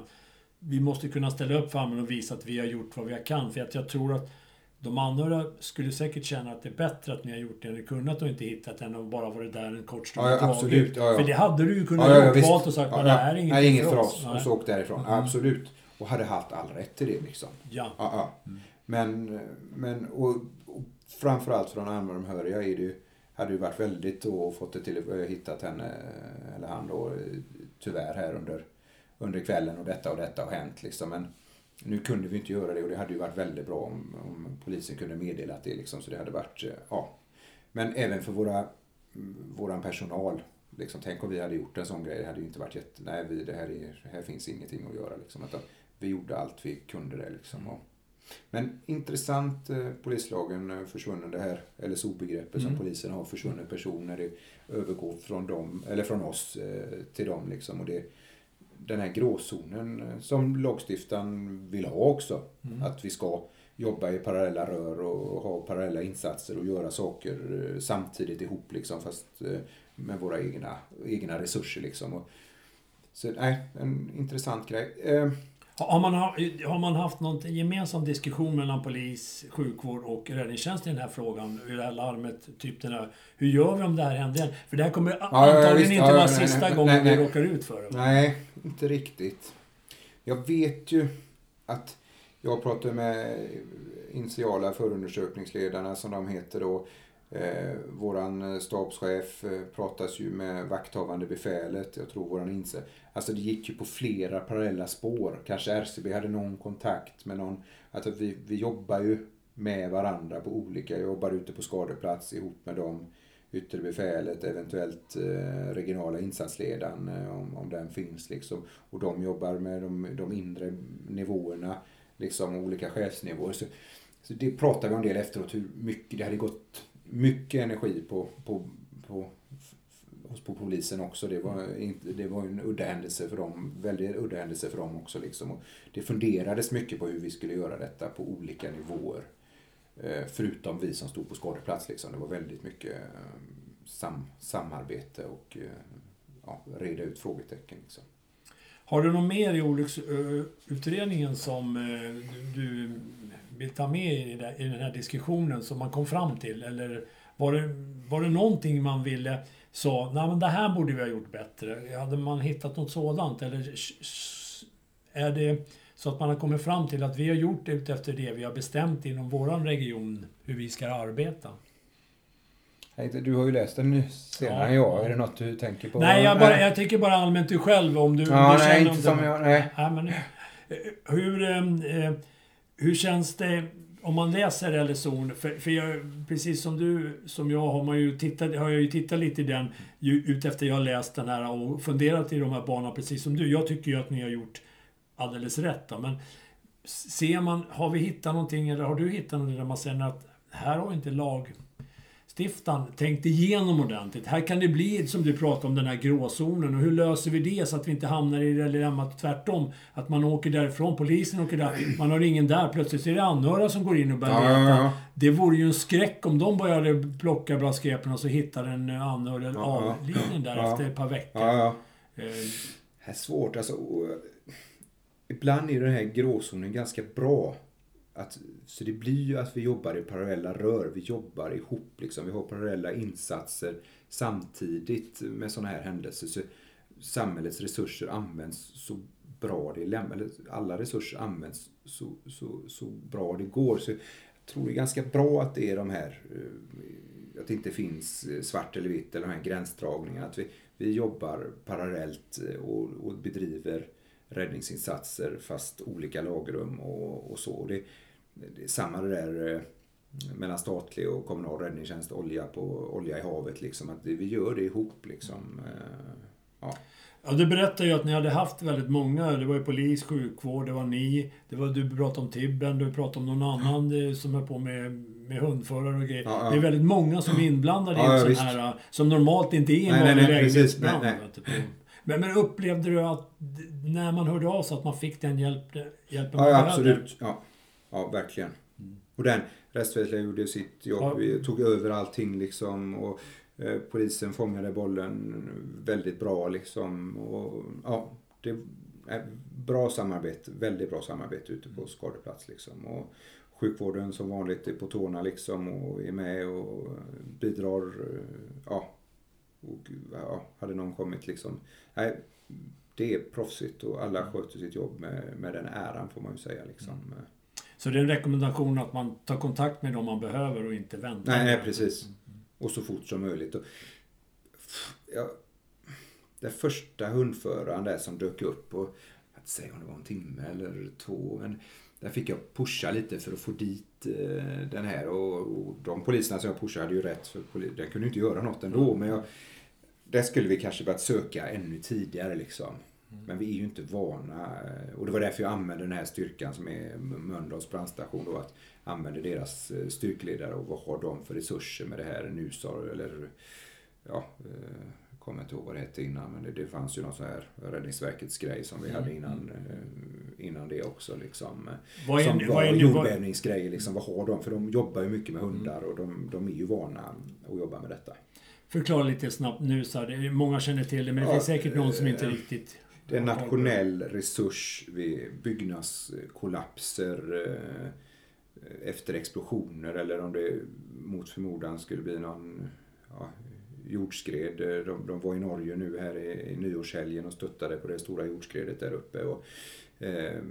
Vi måste kunna ställa upp för och visa att vi har gjort vad vi kan. För att jag tror att de anhöriga skulle säkert känna att det är bättre att ni har gjort det ni kunnat och inte hittat än att bara varit där en kort stund ja, ja, absolut. Ja, ja. För det hade du ju kunnat ja, ja, valt och sagt ja, det här är inget, nej, inget för oss. Och så åkt därifrån. Mm. Absolut. Och hade haft all rätt till det liksom. Ja. ja. Mm. Men, men och, och framförallt för de anhöriga är det ju, hade ju varit väldigt då fått det till, hittat henne, eller han då, tyvärr här under under kvällen och detta och detta har hänt. Liksom. Men nu kunde vi inte göra det och det hade ju varit väldigt bra om, om polisen kunde meddela det. Liksom, så det hade varit, eh, ja. Men även för våra, våran personal. Liksom, tänk om vi hade gjort en sån grej. Det hade ju inte varit jätte... Nej, vi, det här, är, här finns ingenting att göra. Liksom, utan vi gjorde allt vi kunde där. Liksom, och, men intressant, eh, polislagen eh, försvunnen, det här LSO-begreppet mm. som polisen har, försvunnen personer, det övergår från, dem, eller från oss eh, till dem. Liksom, och det, den här gråzonen eh, som lagstiftaren vill ha också. Mm. Att vi ska jobba i parallella rör och ha parallella insatser och göra saker eh, samtidigt ihop liksom fast eh, med våra egna, egna resurser liksom. Och, så nej, en intressant grej. Har man, har man haft någon gemensam diskussion mellan polis, sjukvård och räddningstjänst i den här frågan? I det här larmet, typ den här, hur gör vi om det här händer igen? För det här kommer ja, antagligen ja, inte ja, vara sista nej, gången nej, vi råkar ut för det. Nej, inte riktigt. Jag vet ju att jag pratade med initiala förundersökningsledarna som de heter då. Eh, våran stabschef eh, pratas ju med vakthavande befälet. Jag tror våran inse. Alltså det gick ju på flera parallella spår. Kanske RCB hade någon kontakt med någon. Alltså vi, vi jobbar ju med varandra på olika, jag jobbar ute på skadeplats ihop med dem yttre befälet, eventuellt eh, regionala insatsledaren eh, om, om den finns. Liksom. Och de jobbar med de, de inre nivåerna, liksom olika chefsnivåer. Så, så det pratade vi om del efteråt, hur mycket det hade gått mycket energi på, på, på, på polisen också. Det var, inte, det var en udda händelse för dem, väldigt udda händelse för dem också. Liksom. Och det funderades mycket på hur vi skulle göra detta på olika nivåer. Eh, förutom vi som stod på skadeplats. Liksom. Det var väldigt mycket eh, sam, samarbete och eh, ja, reda ut frågetecken. Liksom. Har du något mer i olycksutredningen som du vill ta med i den här diskussionen som man kom fram till? Eller var det, var det någonting man ville sa, nej men det här borde vi ha gjort bättre. Hade man hittat något sådant? Eller är det så att man har kommit fram till att vi har gjort det efter det vi har bestämt inom vår region hur vi ska arbeta. Du har ju läst den nu senare ja. än jag. Är det något du tänker på? Nej, jag, bara, jag tycker bara allmänt du själv om du, ja, om du nej, inte som jag. Nej. Ja, men, eh, hur, eh, hur känns det om man läser LSO? För, för jag, precis som du, som jag, har, man ju tittat, har jag ju tittat lite i den utefter jag har läst den här och funderat i de här banorna precis som du. Jag tycker ju att ni har gjort alldeles rätt. Då. Men ser man, har vi hittat någonting, eller har du hittat någonting där man säger att här har inte lag lagstiftaren tänkt igenom ordentligt. Här kan det bli, som du pratar om, den här gråzonen. Och hur löser vi det så att vi inte hamnar i det dilemmat tvärtom? Att man åker därifrån, polisen åker där, man har ingen där. Plötsligt är det anhöriga som går in och börjar leta. Ja, ja, ja. Det vore ju en skräck om de började plocka braskepen och så hittar en anhörig avliden där efter ett par veckor. Ja, ja. Eh. Det är svårt alltså ibland är den här gråzonen ganska bra. Att, så det blir ju att vi jobbar i parallella rör. Vi jobbar ihop liksom. Vi har parallella insatser samtidigt med sådana här händelser. Så samhällets resurser används så bra det eller alla resurser används så, så, så bra det går. Så jag tror det är ganska bra att det är de här, eh, att det inte finns eh, svart eller vitt eller de här gränsdragningarna. Att vi, vi jobbar parallellt eh, och, och bedriver räddningsinsatser fast olika lagrum och, och så. Det, det är samma det där eh, mellan statlig och kommunal räddningstjänst, olja, på, olja i havet. Liksom, att vi gör det ihop. Liksom. Eh, ja. Ja, du berättade ju att ni hade haft väldigt många. Det var ju polis, sjukvård, det var ni. Det var, du pratade om Tibben, du pratade om någon annan eh, som är på med, med hundförare och grejer. Ja, ja. Det är väldigt många som är inblandade i en sån här... Som normalt inte är en vanlig lägenhetsbrand. Men, men upplevde du att när man hörde av sig att man fick den hjälp, hjälpen man Ja, absolut. Ja, ja verkligen. Mm. Och den, rättsväsendet gjorde sitt jobb. Ja. Vi tog över allting liksom. Och eh, polisen fångade bollen väldigt bra liksom. Och, ja, det är bra samarbete. Väldigt bra samarbete ute på skadeplats liksom. Och sjukvården som vanligt är på tårna liksom och är med och bidrar. Ja, och ja, hade någon kommit liksom. Nej, det är proffsigt och alla sköter sitt jobb med, med den äran får man ju säga. Liksom. Mm. Så det är en rekommendation att man tar kontakt med dem man behöver och inte väntar? Nej, nej precis. Och så fort som möjligt. Och, ja, den första hundföraren där som dök upp och inte säga om det var en timme eller två. Men där fick jag pusha lite för att få dit eh, den här. Och, och, de poliserna som jag pushade hade ju rätt. För den kunde inte göra något ändå. Mm. Men jag, där skulle vi kanske börjat söka ännu tidigare liksom. Mm. Men vi är ju inte vana. Eh, och det var därför jag använde den här styrkan som är Mölndals brandstation då. Att använda deras eh, styrkledare och vad har de för resurser med det här NUSAR eller ja, eh, kommer inte ihåg vad det hette innan men det, det fanns ju någon sån här Räddningsverkets grej som vi mm. hade innan, innan det också. Liksom, vad är, som var vad är, jordbävningsgrejer. Liksom, vad har de? För de jobbar ju mycket med hundar och de, de är ju vana att jobba med detta. Förklara lite snabbt nu så här. Många känner till det men det ja, finns säkert någon som inte riktigt... Det är en nationell resurs vid byggnadskollapser eh, efter explosioner eller om det mot förmodan skulle bli någon ja, jordskred. De, de, var i Norge nu här i, i nyårshelgen och stöttade på det stora jordskredet där uppe. Och, eh,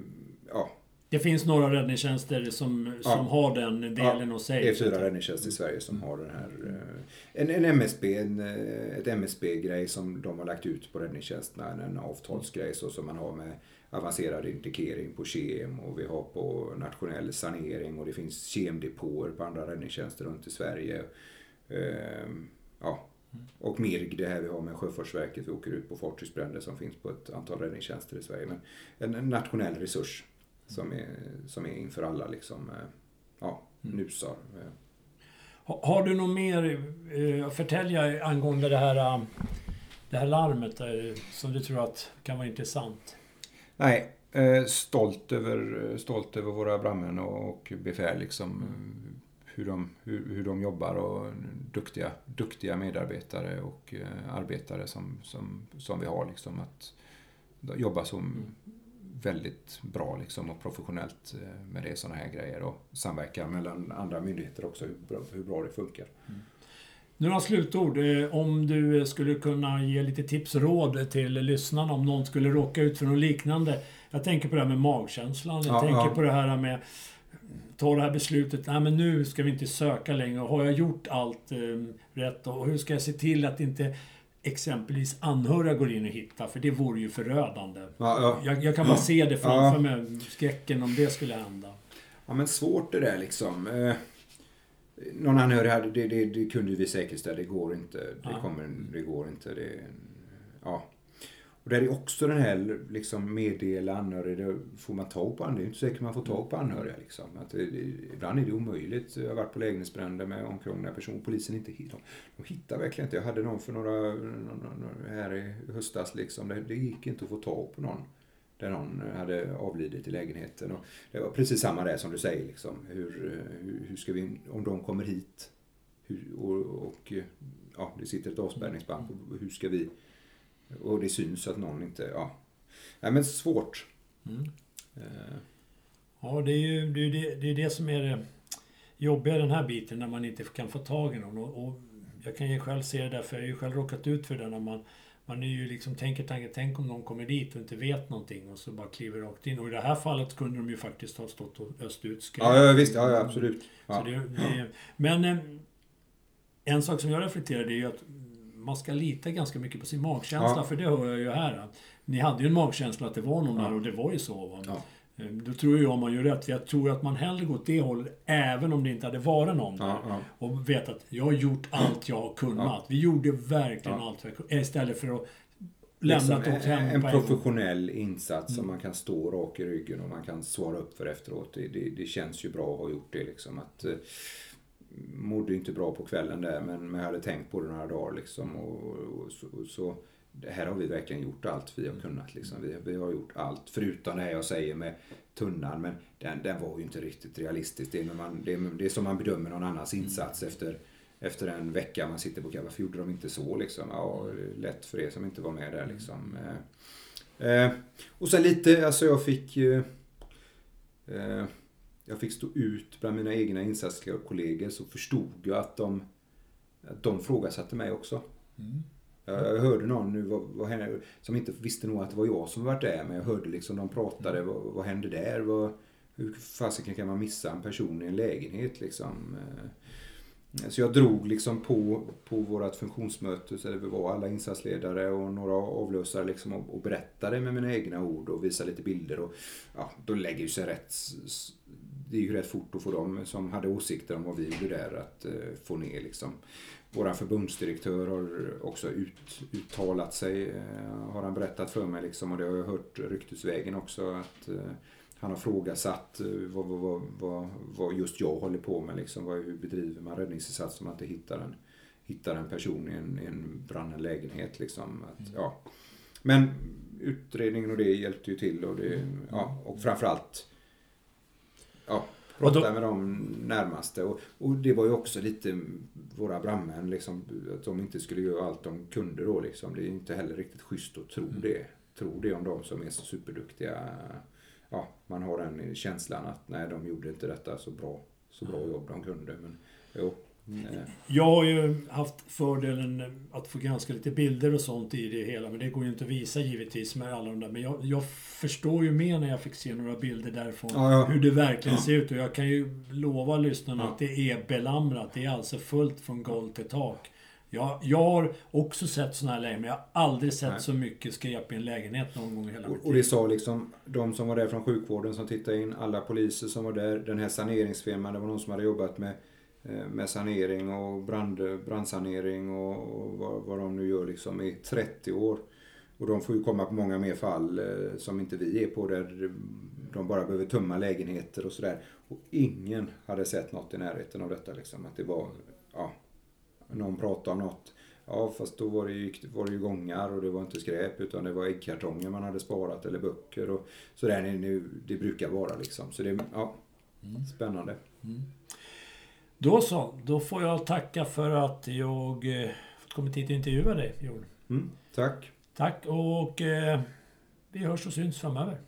ja, Det finns några räddningstjänster som, som Ja. har den delen hos sig. Det är fyra räddningstjänster i Sverige som har den här... eh, En, en MSB, en, eh, ett MSB-grej som de har lagt ut på räddningstjänsterna. En avtalsgrej så som man har med avancerad indikering på KEM och vi har på nationell sanering och det finns kemdepåer på andra räddningstjänster runt i Sverige. Ehm, Ja. Och MIRG, det här vi har med Sjöfartsverket, vi åker ut på fartygsbränder som finns på ett antal räddningstjänster i Sverige. Men en, en nationell resurs som är, som är inför alla liksom, eh, ja, nusar. eh. Ha- Har du något mer eh, att förtälja angående det här, eh, det här larmet som du tror att kan vara intressant? Nej, stolt över, stolt över våra brandmän och, befäl liksom. eh, Hur de, hur, hur de jobbar och duktiga, duktiga medarbetare och arbetare som, som, som vi har liksom. Att de jobbar som väldigt bra liksom och professionellt eh, med det sådana här grejer och samverkar mellan andra myndigheter också hur bra, hur bra det funkar. Några slutord. eh, Om du skulle kunna ge lite tips och råd till lyssnarna om någon skulle råka ut för något liknande. Jag tänker på det här med magkänslan. Jag Ja, tänker ja. på det här med ta det här beslutet. Nej, men nu ska vi inte söka längre. Har jag gjort allt eh, rätt? Och hur ska jag se till att inte exempelvis anhöriga går in och hittar? För det vore ju förödande. Ja, ja. Jag, jag kan bara se det framför Ja. mig. Skräcken om det skulle hända. Ja men svårt det där liksom. Eh, någon anhörig hade, det, det, det kunde vi säkerställa, det går inte. Det, kommer, det går inte. Det, ja. Och där är också den här liksom meddela anhöriga, det får man tag på anhöriga? Det är inte säkert man får tag på anhöriga liksom. Att det, det, ibland är det omöjligt. Jag har varit på lägenhetsbränder med omkrångliga personer, polisen inte hittar. De hittar verkligen inte. Jag hade någon för några, här i höstas liksom. Det, det gick inte att få tag på någon. Där någon hade avlidit i lägenheten. Och det var precis samma där som du säger. Liksom. Hur, hur, ska vi, om de kommer hit hur, och, och ja, det sitter ett avspärrningsband hur ska vi, och det syns att någon inte, ja. Nej men svårt. Mm. Eh, Ja, det är ju det, är det, det, är det som är det jobbiga i den här biten när man inte kan få tag i någon. Och, och jag kan ju själv se det där, för jag har ju själv råkat ut för det när man man är ju liksom, tänker tanken, tänk om någon kommer dit och inte vet någonting och så bara kliver rakt in. Och i det här fallet kunde de ju faktiskt ha stått och öst ut skräp. Ja, ja visst, ja, ja absolut. Ja. Så det, det, men eh, en sak som jag reflekterar det är ju att man ska lita ganska mycket på sin magkänsla, Ja. för det hör jag ju här. Ni hade ju en magkänsla att det var någon Ja. där och det var ju så. Va? Ja. Eh, Då tror jag man gör rätt, jag tror att man hellre går åt det hållet, även om det inte hade varit någon där. Och vet att jag har gjort allt jag har kunnat. Vi gjorde verkligen allt vi kunde. Istället för att lämna Liksom, åt hem en på en professionell insats som man kan stå rak i ryggen och man kan svara upp för efteråt. Det, det, det känns ju bra att ha gjort det liksom. Att, eh, mådde inte bra på kvällen där men, men jag hade tänkt på det några dagar liksom. Och, och, så, och så, här har vi verkligen gjort allt vi har kunnat liksom. Vi, vi har gjort allt förutom det här jag säger med tunnan men den, den var ju inte riktigt realistisk. Det är, man, det, är, det är som man bedömer någon annans insats efter efter en vecka man sitter på kaffe. Varför gjorde de inte så liksom? Ja, lätt för er som inte var med där liksom. Eh, eh, och sen lite, alltså jag fick eh, jag fick stå ut bland mina egna insatskollegor så förstod jag att de, att de frågasatte mig också. Mm. Jag, jag hörde någon nu vad, vad hände, som inte visste nog att det var jag som varit där men jag hörde liksom de pratade, vad, vad hände där? Vad, hur fasiken kan man missa en person i en lägenhet liksom? Eh, Så jag drog liksom på, på vårt funktionsmöte, så där vi var alla insatsledare och några avlösare liksom och, och berättade med mina egna ord och visade lite bilder. Och, ja, då lägger ju sig rätt, det är ju rätt fort att få dem som hade åsikter om vad vi gjorde där att eh, få ner liksom. Vår förbundsdirektör har också ut, uttalat sig, eh, har han berättat för mig liksom, och det har jag hört ryktesvägen också att eh, han har frågasatt vad, vad, vad, vad, just jag håller på med. Liksom, vad, hur bedriver man räddningsinsats om man inte hittar en, hittar en person i en, en brannad lägenhet. Liksom, att, ja. Men utredningen och det hjälpte ju till och, det, ja, och framförallt ja, Och då- prata med de närmaste. Och, och det var ju också lite våra brandmän, liksom, att de inte skulle göra allt de kunde då. Liksom. Det är inte heller riktigt schysst att tro det. Tro det om de som är så superduktiga. Ja, man har den känslan att nej, de gjorde inte detta så bra, så bra jobb de kunde. Men jo, Jag har ju haft fördelen att få granska lite bilder och sånt i det hela. Men det går ju inte att visa givetvis med alla de där. Men jag, jag förstår ju mer när jag fick se några bilder därifrån. Ja, ja. Hur det verkligen ser ut. Och jag kan ju lova lyssnarna att det är belamrat. Det är alltså fullt från golv till tak. Jag, jag har också sett såna här lägen, men jag har aldrig sett Nej. så mycket skräp i en lägenhet någon gång i hela mitt Och, och det sa liksom de som var där från sjukvården som tittade in, alla poliser som var där, den här saneringsfirman, det var någon som hade jobbat med, eh, med sanering och brand, brandsanering och, och vad, vad de nu gör liksom i 30 år. Och de får ju komma på många mer fall eh, som inte vi är på där de bara behöver tömma lägenheter och sådär. Och ingen hade sett något i närheten av detta liksom. Att det var, ja, någon pratade om något. Ja, fast då var det, ju, var det ju gångar och det var inte skräp utan det var äggkartonger man hade sparat eller böcker och sådär det, det brukar vara liksom. Så det, ja, spännande. Då så, då får jag tacka för att jag eh, fått kommit hit och intervjua dig, Jon. Mm, tack. Tack och eh, vi hörs och syns framöver.